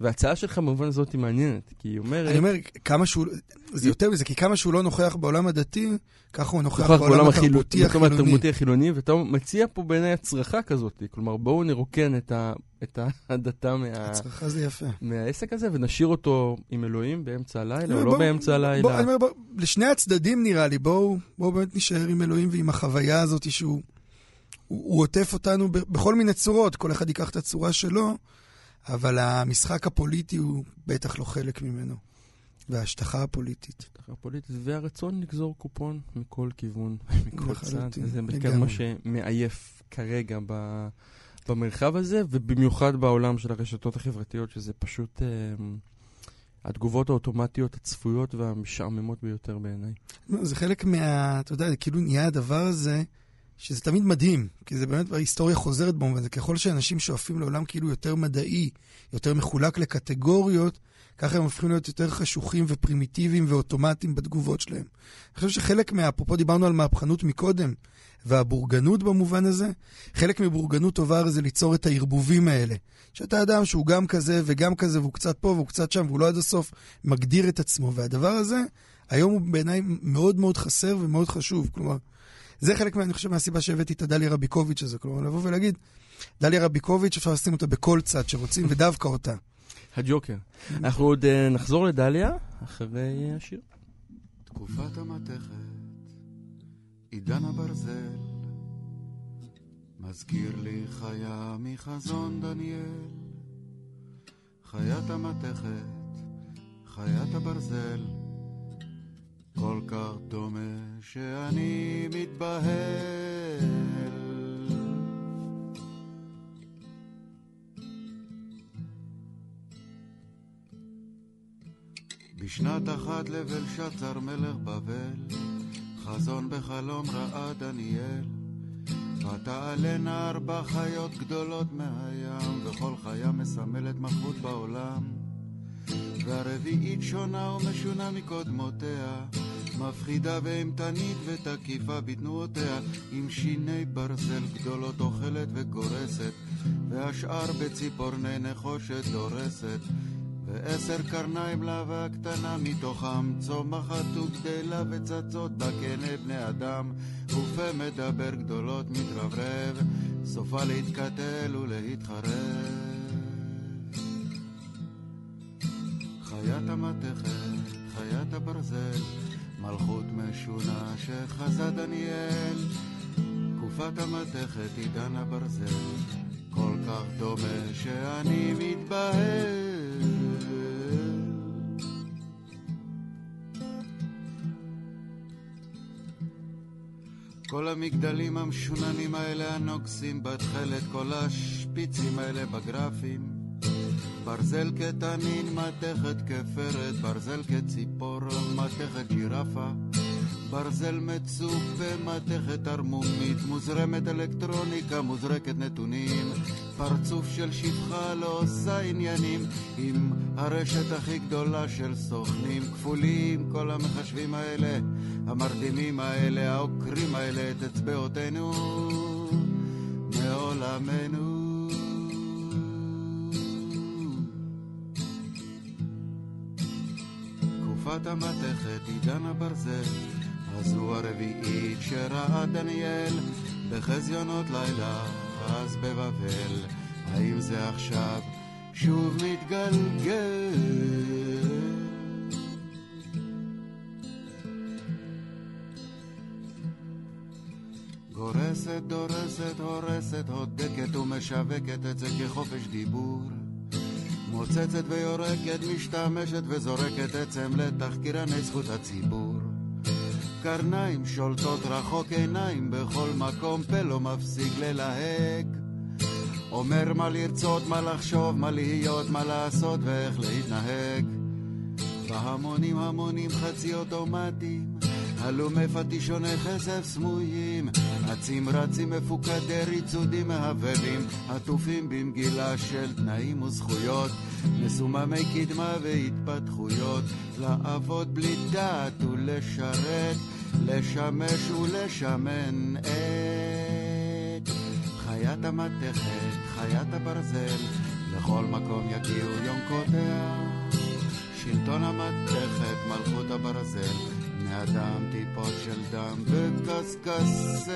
B: וההצעה שלך במובן הזאת היא מעניינת, כי היא אומרת...
C: אני אומר, כמה שהוא, זה יותר מזה, כי כמה שהוא לא נוכח בעולם הדתי, ככה הוא נוכח בעולם התרבותי
B: בעולם
C: החילוני.
B: התרבותי החילוני, ואתה מציע פה בעיניי הצרחה כזאת. כלומר, בואו נרוקן את ההדתה מה-
C: הצרחה זה יפה.
B: מהעסק הזה ונשאיר אותו עם אלוהים באמצע הלילה, או לא באמצע הלילה.
C: לשני הצדדים נראה לי, בואו בוא באמת נישאר עם אלוהים ועם החוויה הזאת שהוא הוא, הוא עוטף אותנו בכל מיני צורות, כל אחד ייקח את הצורה שלו, אבל המשחק הפוליטי הוא בטח לא חלק ממנו, וההשטחה הפוליטית.
B: הפוליטית, והרצון לגזור קופון מכל כיוון, מכל צד. זה בעיקר. מה שמעייף כרגע ב- במרחב הזה, ובמיוחד בעולם של הרשתות החברתיות, שזה פשוט אה, התגובות האוטומטיות הצפויות והמשעממות ביותר בעיניי.
C: לא, זה חלק מה... אתה יודע, כאילו נהיה הדבר הזה, שזה תמיד מדהים, כי זה באמת, ההיסטוריה חוזרת במובן הזה. ככל שאנשים שואפים לעולם כאילו יותר מדעי, יותר מחולק לקטגוריות, ככה הם הופכים להיות יותר חשוכים ופרימיטיביים ואוטומטיים בתגובות שלהם. אני חושב שחלק מה... אפרופו דיברנו על מהפכנות מקודם, והבורגנות במובן הזה, חלק מבורגנות טובה הרי זה ליצור את הערבובים האלה. שאתה אדם שהוא גם כזה וגם כזה, והוא קצת פה והוא קצת שם, והוא לא עד הסוף מגדיר את עצמו. והדבר הזה, היום הוא בעיניי מאוד מאוד חסר ומאוד חשוב. כלומר, זה חלק, מה, אני חושב, מהסיבה שהבאתי את הדליה רביקוביץ' הזה. כלומר, לבוא ולהגיד, דליה רביקוביץ', אפשר לשים אותה בכל צד שרוצים, ודווקא אותה.
B: הג'וקר. אנחנו עוד אה, נחזור לדליה אחרי השיר.
G: תקופת המתכת, עידן הברזל, מזכיר לי חיה מחזון דניאל. חיית המתכת, חיית הברזל, כל כך דומה שאני מתבהל. בשנת אחת לבלשצר מלך בבל, חזון בחלום ראה דניאל. ותעלנה ארבע חיות גדולות מהים, וכל חיה מסמלת מלכות בעולם. והרביעית שונה ומשונה מקודמותיה, מפחידה ואימתנית ותקיפה בתנועותיה, עם שיני ברזל גדולות אוכלת וגורסת, והשאר בציפורני נחושת דורסת. ועשר קרניים לה והקטנה מתוכם צומחת וגדלה וצצות בה כנה בני אדם. ופה מדבר גדולות מתרברב סופה להתקטל ולהתחרב חיית המתכת, חיית הברזל מלכות משונה שחזה דניאל תקופת המתכת עידן הברזל כל כך דומה שאני מתבהל כל המגדלים המשוננים האלה הנוגסים בתכלת, כל השפיצים האלה בגרפים. ברזל כתנין, מתכת כפרת, ברזל כציפור, מתכת ג'ירפה. ברזל מצופה, מתכת ערמומית, מוזרמת אלקטרוניקה, מוזרקת נתונים. פרצוף של שפחה לא עושה עניינים, עם הרשת הכי גדולה של סוכנים כפולים, כל המחשבים האלה, המרדימים האלה, העוקרים האלה, את אצבעותינו מעולמנו. תקופת המתכת, עידן הברזל, הזו הרביעית שראה דניאל בחזיונות לילה, אז בבבל. האם זה עכשיו שוב מתגלגל? גורסת, דורסת, הורסת, הודקת ומשווקת את זה כחופש דיבור. מוצצת ויורקת, משתמשת וזורקת עצם לתחקירני זכות הציבור. קרניים שולטות רחוק עיניים בכל מקום, פה לא מפסיק ללהק. אומר מה לרצות, מה לחשוב, מה להיות, מה לעשות ואיך להתנהג. בהמונים המונים חצי אוטומטיים, הלומי פטישוני כסף סמויים, אצים רצים מפוקדי ריצודים מהבהבים, עטופים במגילה של תנאים וזכויות, מסוממי קדמה והתפתחויות, לעבוד בלי דעת ולשרת, לשמש ולשמן את חיית המתכת, חיית הברזל, לכל מקום יגיעו יונקותיה. שלטון המתכת, מלכות הברזל, בני אדם טיפות של דם וקשקשיה.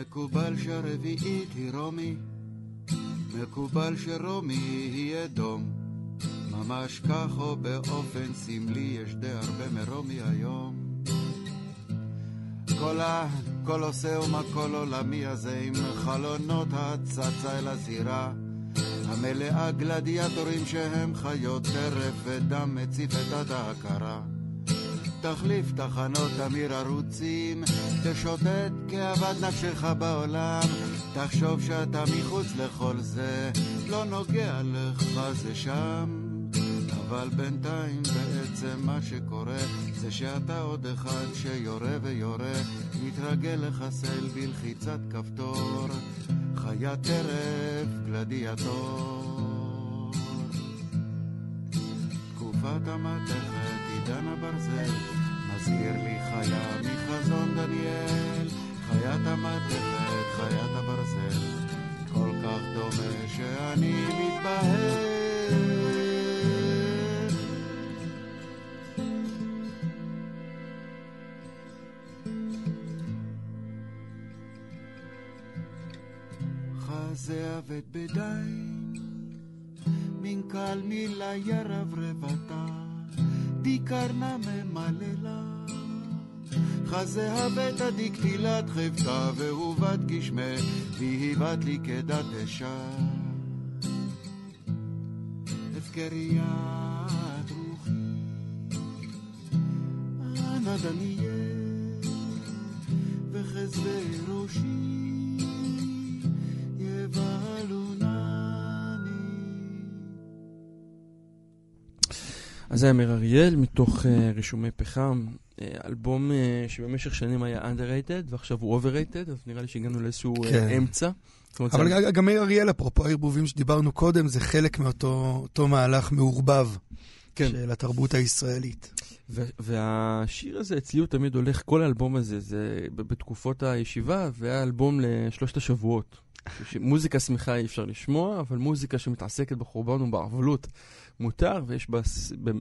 G: מקובל שהרביעית היא רומי, מקובל שרומי היא אדום. ממש כך או באופן סמלי יש די הרבה מרומי היום. כל הקולוסאום הכל עולמי הזה עם חלונות הצצה אל הזירה המלאה גלדיאטורים שהם חיות טרף ודם מציף את עד ההכרה תחליף תחנות תמיר ערוצים תשוטט כאוות נפשך בעולם. תחשוב שאתה מחוץ לכל זה לא נוגע לך זה שם. אבל בינתיים בעצם מה שקורה זה שאתה עוד אחד שיורה ויורה מתרגל לחסל בלחיצת כפתור חיית טרף גלדיאטור. תקופת המתכת עידן הברזל מזכיר לי חיה מחזון דניאל. חיית המתכת חיית הברזל כל כך דומה שאני מתבהל חזה אבד בדין, מן קל מילה ירברבתה, די קרנה ממללה. חזה עדי קטילת חבטה, ואהובת גשמה, והיא בת לי כדת אשה. הפקריית רוחי, אנא דניאל, וחסדי ראשי.
B: אז זה היה מאיר אריאל מתוך uh, רישומי פחם, uh, אלבום uh, שבמשך שנים היה underrated ועכשיו הוא overrated, אז נראה לי שהגענו לאיזשהו uh,
C: כן.
B: אמצע. זאת אומרת,
C: אבל
B: זה-
C: גם- מאיר אריאל, אפרופו הערבובים שדיברנו קודם, זה חלק מאותו אותו מהלך מעורבב
B: כן.
C: של התרבות הישראלית.
B: ו- והשיר הזה אצלי הוא תמיד הולך, כל האלבום הזה, זה בתקופות הישיבה, והיה אלבום לשלושת השבועות. מוזיקה שמחה אי אפשר לשמוע, אבל מוזיקה שמתעסקת בחורבן ובערבלות מותר, ויש בה,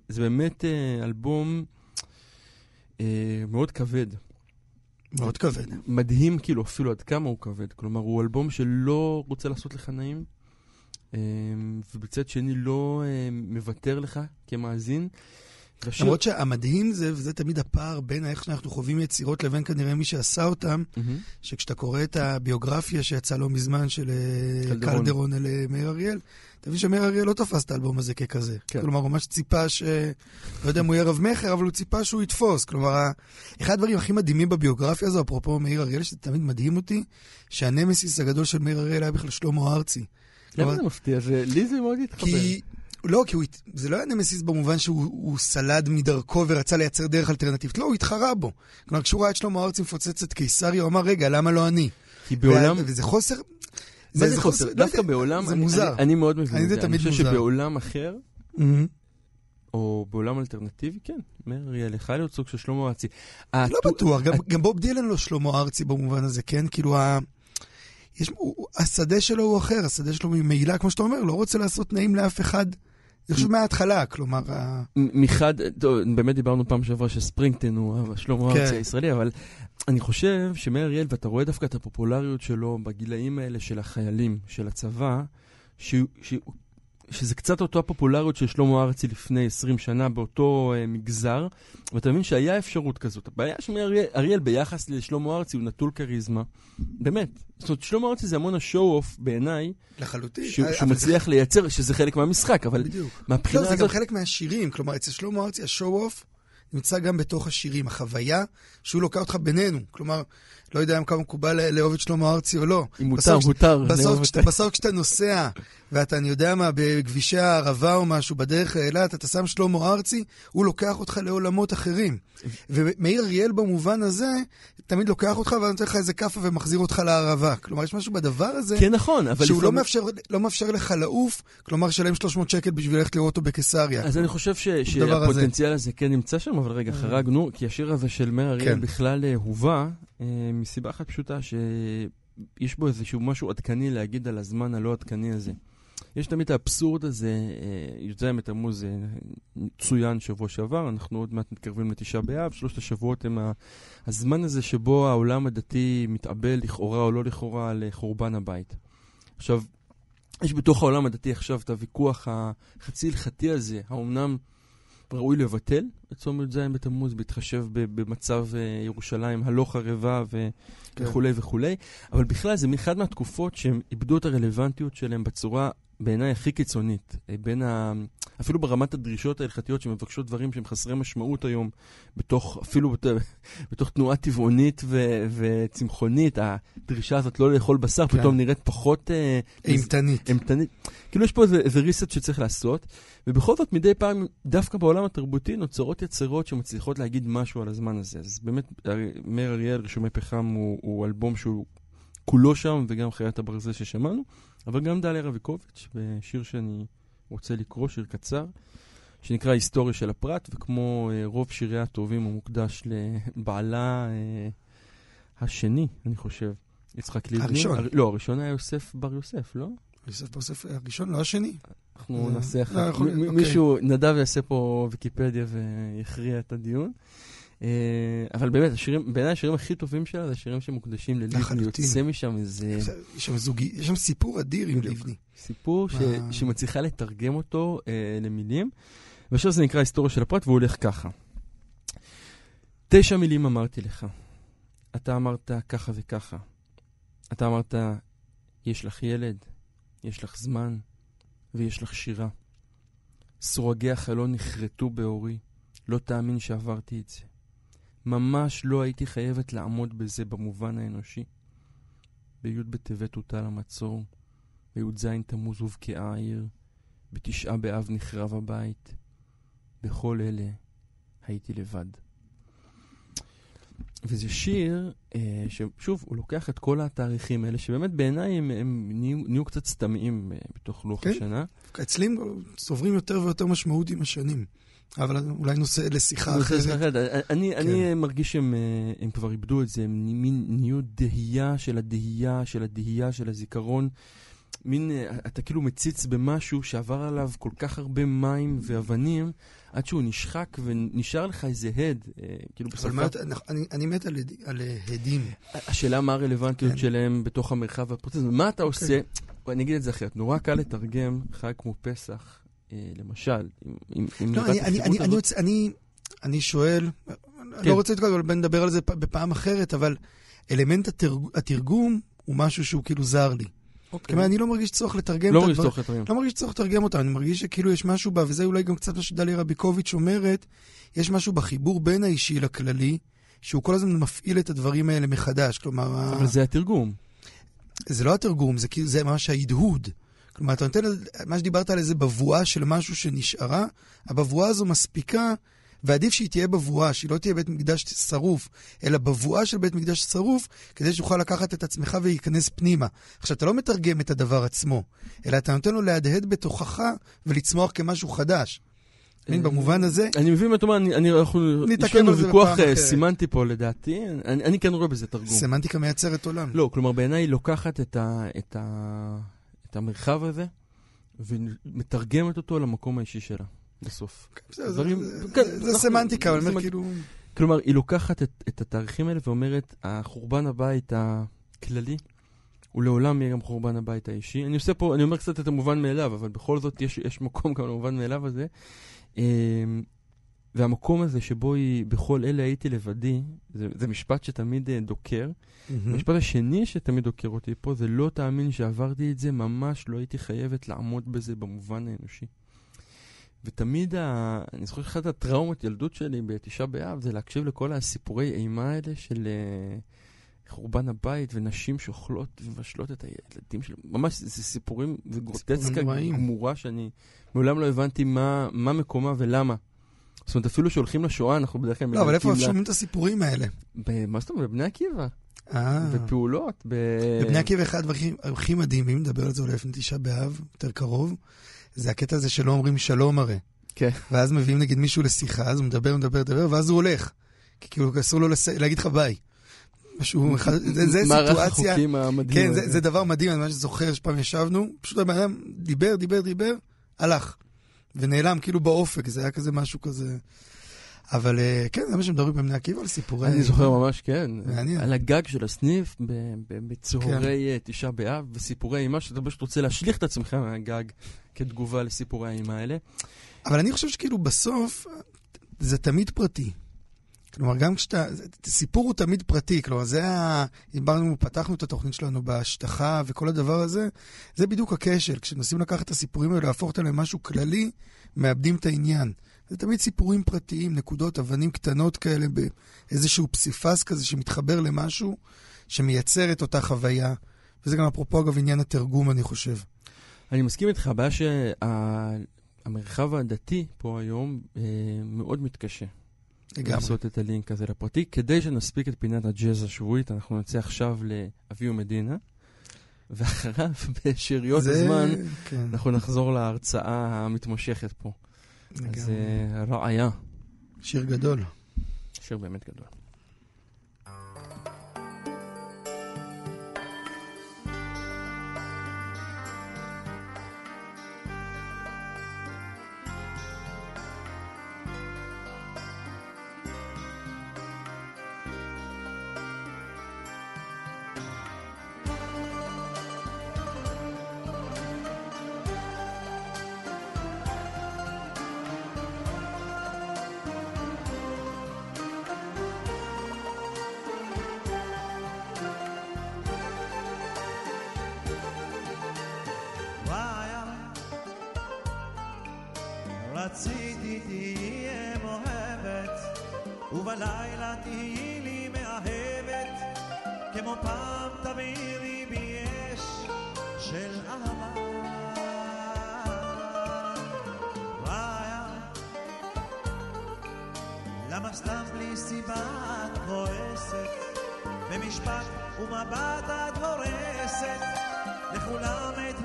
B: זה באמת אה, אלבום אה, מאוד כבד.
C: מאוד כבד.
B: מדהים כאילו אפילו עד כמה הוא כבד. כלומר, הוא אלבום שלא רוצה לעשות לך נעים, אה, ובצד שני לא מוותר לך כמאזין. והשיר-
C: למרות שהמדהים זה, וזה תמיד הפער בין איך שאנחנו חווים יצירות לבין כנראה מי שעשה אותם,
B: מהמם.
C: שכשאתה קורא את הביוגרפיה שיצאה לא מזמן של אה,
B: קלדרון.
C: קלדרון על אה, מאיר אריאל, אתה מבין שמאיר אריאל לא תפס את האלבום הזה ככזה.
B: כן.
C: כלומר, הוא ממש ציפה ש... לא יודע אם הוא יהיה רב-מכר, אבל הוא ציפה שהוא יתפוס. כלומר, אחד הדברים הכי מדהימים בביוגרפיה הזו, אפרופו מאיר אריאל, שזה תמיד מדהים אותי, שהנמסיס הגדול של מאיר אריאל היה בכלל שלמה ארצי.
B: למה זה מפתיע? זה- לי זה מאוד התחבר.
C: כי... לא, כי הוא, הת- זה לא היה נמסיס במובן שהוא הוא סלד מדרכו ורצה לייצר דרך אלטרנטיבית, לא, הוא התחרה בו. כלומר, כשהוא ראה את שלמה ארצי מפוצץ את קיסריה, הוא אמר, רגע, למה לא אני?
B: כי בעולם...
C: וזה חוסר...
B: מה זה חוסר?
C: לא
B: דווקא בעולם...
C: זה
B: אני-
C: מוזר.
B: אני- אני מאוד מבין
C: אני
B: את
C: זה
B: זה. אני חושב
C: מוזר.
B: שבעולם אחר,
C: מהמם.
B: או בעולם אלטרנטיבי, כן. מאיר אריאל, יכול להיות סוג של שלמה ארצי.
C: לא
B: הטו-
C: בטוח, גם, גם בוב דילן לא שלמה ארצי במובן הזה, כן? כאילו, ה... יש, הוא- השדה שלו הוא אחר, השדה שלו ממילא, כמו שאתה אומר, לא רוצה לעשות נעים לאף אחד. אני חושב מההתחלה, כלומר,
B: מחד, טוב, באמת דיברנו פעם שעברה שספרינגטון הוא שלמה
C: כן.
B: ארצי הישראלי, אבל אני חושב שמאיר אריאל, ואתה רואה דווקא את הפופולריות שלו בגילאים האלה של החיילים, של הצבא, שהוא- שהוא- שזה קצת אותו הפופולריות של שלמה ארצי לפני 20 שנה באותו אה, מגזר, ואתה מבין שהיה אפשרות כזאת. הבעיה של אריאל- ביחס לשלמה ארצי הוא נטול כריזמה. באמת. זאת אומרת, שלמה ארצי זה המון השואו-אוף בעיניי,
C: לחלוטין.
B: שהוא
C: אבל
B: שהוא
C: זה-
B: מצליח לייצר, שזה חלק מהמשחק, אבל
C: בדיוק.
B: מהבחינה
C: לא, זה
B: הזאת...
C: גם חלק מהשירים, כלומר, אצל שלמה ארצי, השואו-אוף נמצא גם בתוך השירים, החוויה שהוא לוקח אותך בינינו. כלומר, לא יודע כמה מקובל לאהוב את שלמה ארצי או לא.
B: אם מותר, מותר.
C: בסוף כשאתה, נוסע, ואתה, אני יודע מה, בכבישי הערבה או משהו, בדרך לאילת, אתה שם שלמה ארצי, הוא לוקח אותך לעולמות אחרים. ומאיר אריאל במובן הזה, תמיד לוקח אותך ונותן לך איזה כאפה ומחזיר אותך לערבה. כלומר, יש משהו בדבר הזה,
B: כן, נכון, אבל
C: שהוא לא
B: לפעמים-
C: מאפשר, לא מאפשר לך לעוף, כלומר, שלם 300 שקל בשביל ללכת לראות אותו בקיסריה.
B: אז אני חושב ש-
C: הדבר הזה.
B: שהפוטנציאל הזה כן נמצא שם, אבל רגע, חרגנו, כי השיר הזה של מאיר אריאל
C: כן.
B: בכלל אה, הובא, אה, מסיבה אחת פשוטה, שיש בו איזשהו משהו עדכני להגיד על הזמן הלא עדכני הזה. יש תמיד את האבסורד הזה, אה, י"ז בתמוז אה, צוין שבוע שעבר, אנחנו עוד מעט מתקרבים לתשעה באב, שלושת השבועות הם הזמן הזה שבו העולם הדתי מתאבל לכאורה או לא לכאורה על אה, חורבן הבית. עכשיו, יש בתוך העולם הדתי עכשיו את הוויכוח החצי הלכתי הזה, האומנם ראוי לבטל את צום י"ז בתמוז בהתחשב במצב אה, ירושלים הלא חרבה ו-
C: כן.
B: וכולי וכולי, אבל בכלל זה מאחד מהתקופות שהם איבדו את הרלוונטיות שלהם בצורה בעיניי הכי קיצונית. אה, בין ה... אפילו ברמת הדרישות ההלכתיות שמבקשות דברים שהם חסרי משמעות היום, בתוך, אפילו בת... בתוך תנועה טבעונית ו... וצמחונית, הדרישה הזאת לא לאכול בשר
C: כן.
B: פתאום נראית פחות... אה,
C: אימתנית.
B: אימתנית. כאילו יש פה איזה, איזה ריסט שצריך לעשות, ובכל זאת מדי פעם, דווקא בעולם התרבותי, נוצרות יצירות שמצליחות להגיד משהו על הזמן הזה. אז באמת, מאיר אריאל, רישומי פחם, הוא, הוא אלבום שהוא כולו שם, וגם חיית הברזל ששמענו, אבל גם דליה רביקוביץ', בשיר שאני רוצה לקרוא, שיר קצר, שנקרא היסטוריה של הפרט, וכמו אה, רוב שיריה הטובים, הוא מוקדש לבעלה אה, השני, אני חושב. יצחק לבני.
C: הראשון.
B: הר... לא, הראשון היה יוסף בר יוסף, לא?
C: יוסף בר ספר הראשון, לא השני.
B: אנחנו
C: אה,
B: נעשה אחר
C: לא,
B: כך.
C: אוקיי.
B: מישהו, נדב יעשה פה ויקיפדיה ויכריע את הדיון. אה, אבל באמת, השירים, בעיניי השירים הכי טובים שלה זה השירים שמוקדשים ללבני.
C: לחלוטין.
B: יוצא משם איזה
C: יש שם זוגי, יש שם סיפור אדיר עם. לבני.
B: סיפור ש... שמצליחה לתרגם אותו אה, למילים. ועכשיו זה נקרא היסטוריה של הפרט, והוא הולך ככה. תשע מילים אמרתי לך. אתה אמרת ככה וככה. אתה אמרת, יש לך ילד, יש לך זמן, ויש לך שירה. סורגי החלון נחרטו בעורי, לא תאמין שעברתי את זה. ממש לא הייתי חייבת לעמוד בזה במובן האנושי. בי' בטבת הוטל המצור, בי"ז תמוז הובקעה העיר, בתשעה באב נחרב הבית. בכל אלה הייתי לבד. וזה שיר אה, ששוב, הוא לוקח את כל התאריכים האלה, שבאמת בעיניי הם, הם נהיו, נהיו קצת סתמיים אה, בתוך לוח
C: כן.
B: השנה.
C: אצלי הם צוברים יותר ויותר משמעות עם השנים. אבל אולי נושא לשיחה אחרת.
B: אחרת. אני,
C: כן.
B: אני מרגיש שהם אה, הם כבר איבדו את זה, הם מין נהיו דהייה של הדהייה של הדהייה של הזיכרון. מין, אה, אתה כאילו מציץ במשהו שעבר עליו כל כך הרבה מים ואבנים, עד שהוא נשחק ונשאר לך איזה הד. אה, כאילו
C: אבל
B: בסוף...
C: מה, אתה- אני- אני מת על על אה, הדים.
B: השאלה מה הרלוונטיות
C: כן.
B: שלהם בתוך המרחב הפרטי. מה אתה
C: אוקיי.
B: עושה? אני אגיד את זה אחרת, נורא קל לתרגם חג כמו פסח, אה, למשל, עם- עם עם
C: לא, אני- אני- אני- אני
B: הזאת.
C: רוצה- אני- אני שואל,
B: כן.
C: לא רוצה להתקדם, אבל נדבר על זה בפעם אחרת, אבל אלמנט התרג- התרגום הוא משהו שהוא כאילו זר לי. כלומר, אני לא מרגיש צורך לתרגם
B: לא
C: את
B: מרגיש
C: הדבר-
B: צורך לתרגם.
C: לא מרגיש צורך לתרגם אותם, אני מרגיש שכאילו יש משהו בה, וזה אולי גם קצת מה שדליה רביקוביץ' אומרת, יש משהו בחיבור בין האישי לכללי, שהוא כל הזמן מפעיל את הדברים האלה מחדש. כלומר, ה-
B: אבל זה התרגום.
C: זה לא התרגום, זה כאילו, זה ממש ההדהוד. כלומר, אתה נותן, מה שדיברת על איזה בבואה של משהו שנשארה, הבבואה הזו מספיקה, ועדיף שהיא תהיה בבואה, שהיא לא תהיה בית מקדש שרוף, אלא בבואה של בית מקדש שרוף, כדי שתוכל לקחת את עצמך ולהיכנס פנימה. עכשיו, אתה לא מתרגם את הדבר עצמו, אלא אתה נותן לו להדהד בתוכך ולצמוח כמשהו חדש. מבין,
B: אה,
C: במובן הזה,
B: אני מבין מה אתה אומר, אני, אנחנו, יש לנו ויכוח אה. סימנטי פה לדעתי, אני, אני כן רואה בזה תרגום.
C: סמנטיקה מייצרת עולם.
B: לא, כלומר בעיניי היא לוקחת את, ה, את, ה, את המרחב הזה ומתרגמת אותו למקום האישי שלה, בסוף.
C: זה-
B: דברים-
C: זה-
B: כן,
C: זה
B: אנחנו-
C: סמנטיקה, אבל אני אומר כאילו...
B: כלומר, היא לוקחת את, את התאריכים האלה ואומרת, החורבן הבית הכללי, הוא לעולם יהיה גם חורבן הבית האישי. אני עושה פה, אני אומר קצת את המובן מאליו, אבל בכל זאת יש, יש מקום גם למובן מאליו הזה. והמקום הזה שבו היא, בכל אלה הייתי לבדי, זה, זה משפט שתמיד אה, דוקר.
C: מהמם.
B: המשפט השני שתמיד דוקר אותי פה זה לא תאמין שעברתי את זה, ממש לא הייתי חייבת לעמוד בזה במובן האנושי. ותמיד, ה... אני זוכר שאחת הטראומות ילדות שלי בתשעה באב זה להקשיב לכל הסיפורי אימה האלה של, אה, חורבן הבית ונשים שאוכלות ומבשלות את הילדים שלהם. ממש, זה סיפורים, זה גרוטסקה. גמורה שאני מעולם לא הבנתי מה, מה מקומה ולמה. זאת אומרת, אפילו שהולכים לשואה, אנחנו בדרך כלל
C: לא, אבל איפה שומעים את הסיפורים האלה?
B: מה זאת אומרת? בבני עקיבא.
C: אה.
B: בפעולות. ב...
C: בבני עקיבא אחד הדברים הכי מדהימים, נדבר על זה אולי לפני תשעה באב, יותר קרוב, זה הקטע הזה שלא אומרים שלום הרי.
B: כן.
C: ואז מביאים נגיד מישהו לשיחה, אז הוא מדבר, מדבר, מדבר, ואז הוא הולך. כי כאילו אסור לו. להגיד לך ביי. משהו, אחד- זה, זה
B: מערך
C: סיטואציה,
B: החוקים המדהים.
C: כן, זה. זה דבר מדהים, אני ממש זוכר שפעם ישבנו, פשוט הבן אדם דיבר, דיבר, דיבר, הלך. ונעלם כאילו באופק, זה היה כזה משהו כזה. אבל אה, כן, זה מה שמדברים בבני עקיבא על סיפורי...
B: אני זוכר ממש, כן.
C: מעניין.
B: על הגג של הסניף, בצהרי אה, תשעה באב, וסיפורי אימה, שאתה פשוט רוצה להשליך את עצמך מהגג כתגובה לסיפורי האימה האלה.
C: אבל אני חושב שכאילו בסוף זה תמיד פרטי. כלומר, גם כשאתה... סיפור הוא תמיד פרטי, כלומר, זה ה... דיברנו, פתחנו את התוכנית שלנו בהשטחה וכל הדבר הזה, זה בדיוק הכשל. כשמנסים לקחת את הסיפורים האלה, להפוך אותם למשהו כללי, מאבדים את העניין. זה תמיד סיפורים פרטיים, נקודות, אבנים קטנות כאלה, באיזשהו פסיפס כזה שמתחבר למשהו, שמייצר את אותה חוויה. וזה גם אפרופו, אגב, עניין התרגום, אני חושב.
B: אני מסכים איתך, הבעיה שהמרחב הדתי פה היום אה, מאוד מתקשה.
C: לגמרי.
B: לעשות את הלינק הזה לפרטי. כדי שנספיק את פינת הג'אז השבועית, אנחנו נצא עכשיו לאביו מדינה, ואחריו, בשאריות
C: זה-
B: הזמן,
C: כן,
B: אנחנו נחזור להרצאה המתמשכת פה. אז
C: לגמרי.
B: אה, רעיה,
C: שיר גדול.
B: שיר באמת גדול.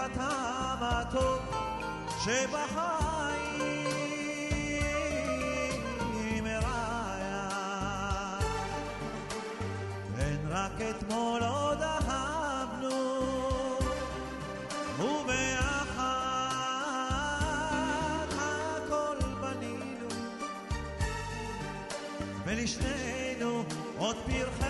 H: הטעם הטוב שבחיים רעיה. כן, רק אתמול עוד אהבנו וביחד הכל בנינו ולשנינו עוד פרחי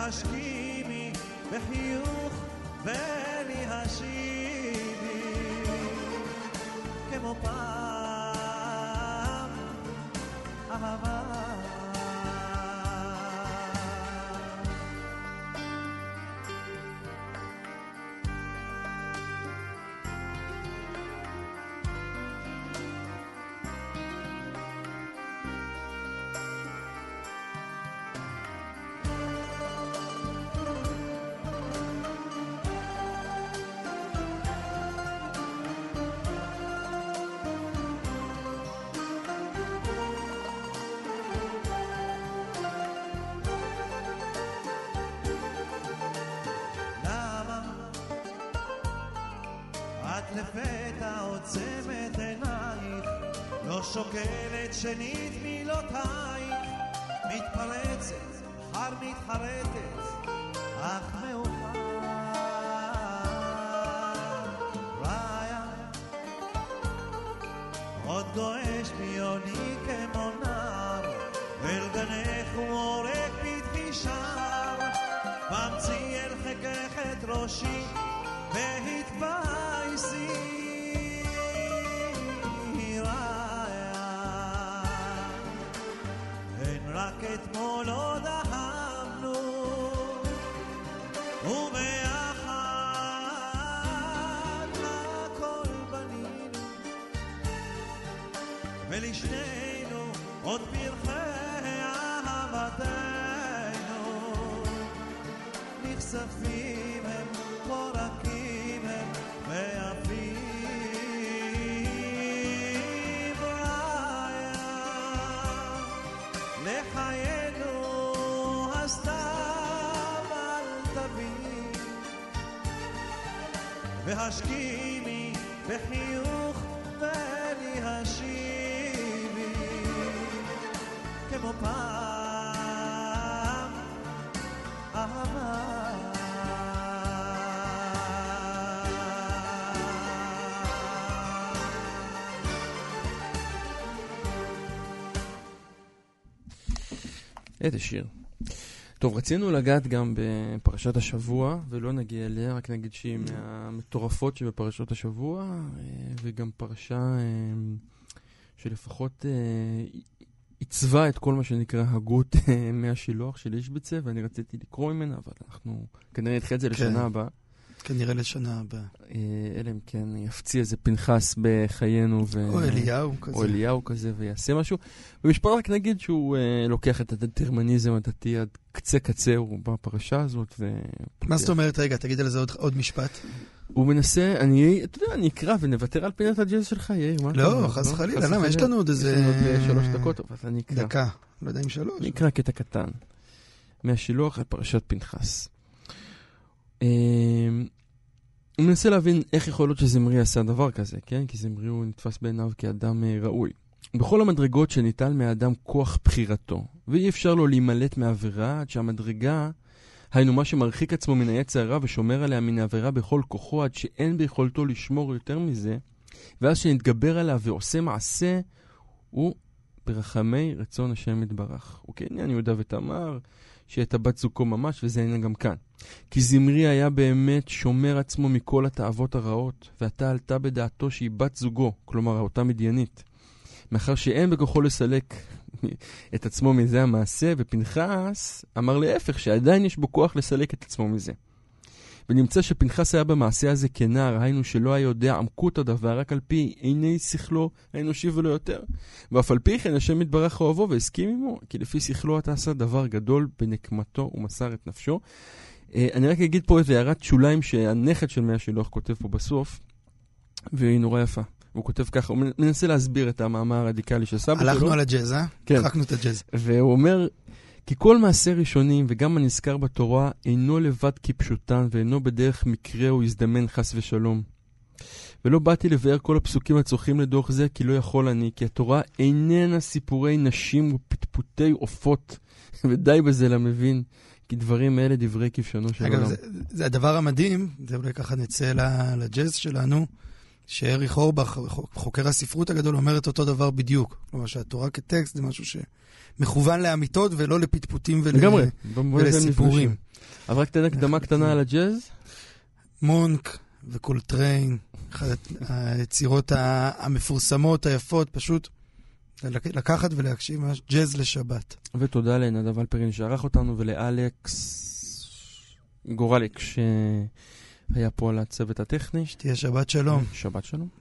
H: והשכימי בחיוך ולי שנית מילותייך מתפרצת, מחר מתחרטת אך מאוחר. רעיה. עוד גועש ביוני כמו נער אל גנך ומורק פתחי שער. ואמצי אל חיקך את ראשי והתבייסי והשכימי בחיוך השיבי כמו פעם אהבה
B: איזה שיר. טוב, רצינו לגעת גם בפרשת השבוע, ולא נגיע אליה, רק נגיד שהיא מהמטורפות שבפרשות השבוע, אה, וגם פרשה אה, שלפחות אה, עיצבה את כל מה שנקרא הגות מהשילוח של איש בצבע, ואני רציתי לקרוא ממנה, אבל אנחנו כנראה נדחה את זה לשנה
C: כן.
B: הבאה.
C: כנראה לשנה הבאה.
B: אה, אלא אם כן יפציע איזה פנחס בחיינו. ו...
C: או אליהו כזה.
B: או אליהו כזה ויעשה משהו. במשפט רק נגיד שהוא אה, לוקח את הדטרמיניזם הדתי עד קצה קצהו בפרשה הזאת. ו...
C: מה זאת אומרת? רגע, תגיד על זה עוד- עוד משפט.
B: הוא מנסה, אני, אתה יודע, אני אקרא ונוותר על פינת הג'אז שלך, יאיר, מה אתה
C: לא,
B: אומר?
C: חס וחלילה,
B: חס
C: למה? יש. לנו עוד
B: יש
C: איזה...
B: לנו עוד אה, שלוש דקות, אבל אני אקרא.
C: דקה. לא יודע אם שלוש.
B: אני אקרא קטע קטן. מהשילוח על פרשת פנחס. אה, הוא מנסה להבין איך יכול להיות שזמרי עשה דבר כזה, כן? כי זמרי הוא נתפס בעיניו כאדם אה, ראוי. בכל המדרגות שניטל מהאדם כוח בחירתו, ואי אפשר לו להימלט מעבירה עד שהמדרגה, היינו מה שמרחיק עצמו מן העץ הרע ושומר עליה מן העבירה בכל כוחו עד שאין ביכולתו לשמור יותר מזה, ואז שנתגבר עליו ועושה מעשה, הוא ברחמי רצון השם יתברך. וכעניין יהודה ותמר, שאת הבת זוגו ממש, וזה העניין גם כאן. כי זמרי היה באמת שומר עצמו מכל התאוות הרעות, ועתה עלתה בדעתו שהיא בת זוגו, כלומר אותה מדיינית. מאחר שאין בכוחו לסלק את עצמו מזה המעשה, ופנחס אמר להפך, שעדיין יש בו כוח לסלק את עצמו מזה. ונמצא שפנחס היה במעשה הזה כנער, היינו שלא היה יודע עמקות הדבר, רק על פי עיני שכלו האנושי ולא יותר. ואף על פי כן השם יתברך אוהבו והסכים עמו, כי לפי שכלו אתה עשה דבר גדול בנקמתו ומסר את נפשו. אה, אני רק אגיד פה איזה הערת שוליים שהנכד של מאה שילוח כותב פה בסוף, והיא נורא יפה. הוא כותב ככה, הוא מנסה להסביר את המאמר הרדיקלי של סבא שלו.
C: הלכנו על הג'אז, אה?
B: כן.
C: מחקנו את הג'אז.
B: והוא אומר, כי כל מעשה ראשונים וגם הנזכר בתורה אינו לבד כפשוטן ואינו בדרך מקרה או הזדמן חס ושלום. ולא באתי לבאר כל הפסוקים הצורכים לדוח זה, כי לא יכול אני, כי התורה איננה סיפורי נשים ופטפוטי עופות, ודי בזה למבין, כי דברים אלה דברי כבשונו של
C: אגב,
B: עולם.
C: זה, זה הדבר המדהים, זה אולי ככה נצא לג'אז שלנו, שאריך אורבך, חוקר הספרות הגדול, אומר את אותו דבר בדיוק. כלומר, שהתורה כטקסט זה משהו שמכוון לאמיתות ולא לפטפוטים ול...
B: לגמרי,
C: ולסיפורים.
B: אבל רק תן הקדמה קטנה על הג'אז.
C: מונק וקולטריין, אחת היצירות המפורסמות, היפות, פשוט לק- לקחת ולהקשיב ממש ג'אז לשבת.
B: ותודה לנדב אלפרין שערך אותנו ולאלכס גורליק שהיה פה על הצוות הטכני.
C: שתהיה שבת שלום.
B: שבת שלום.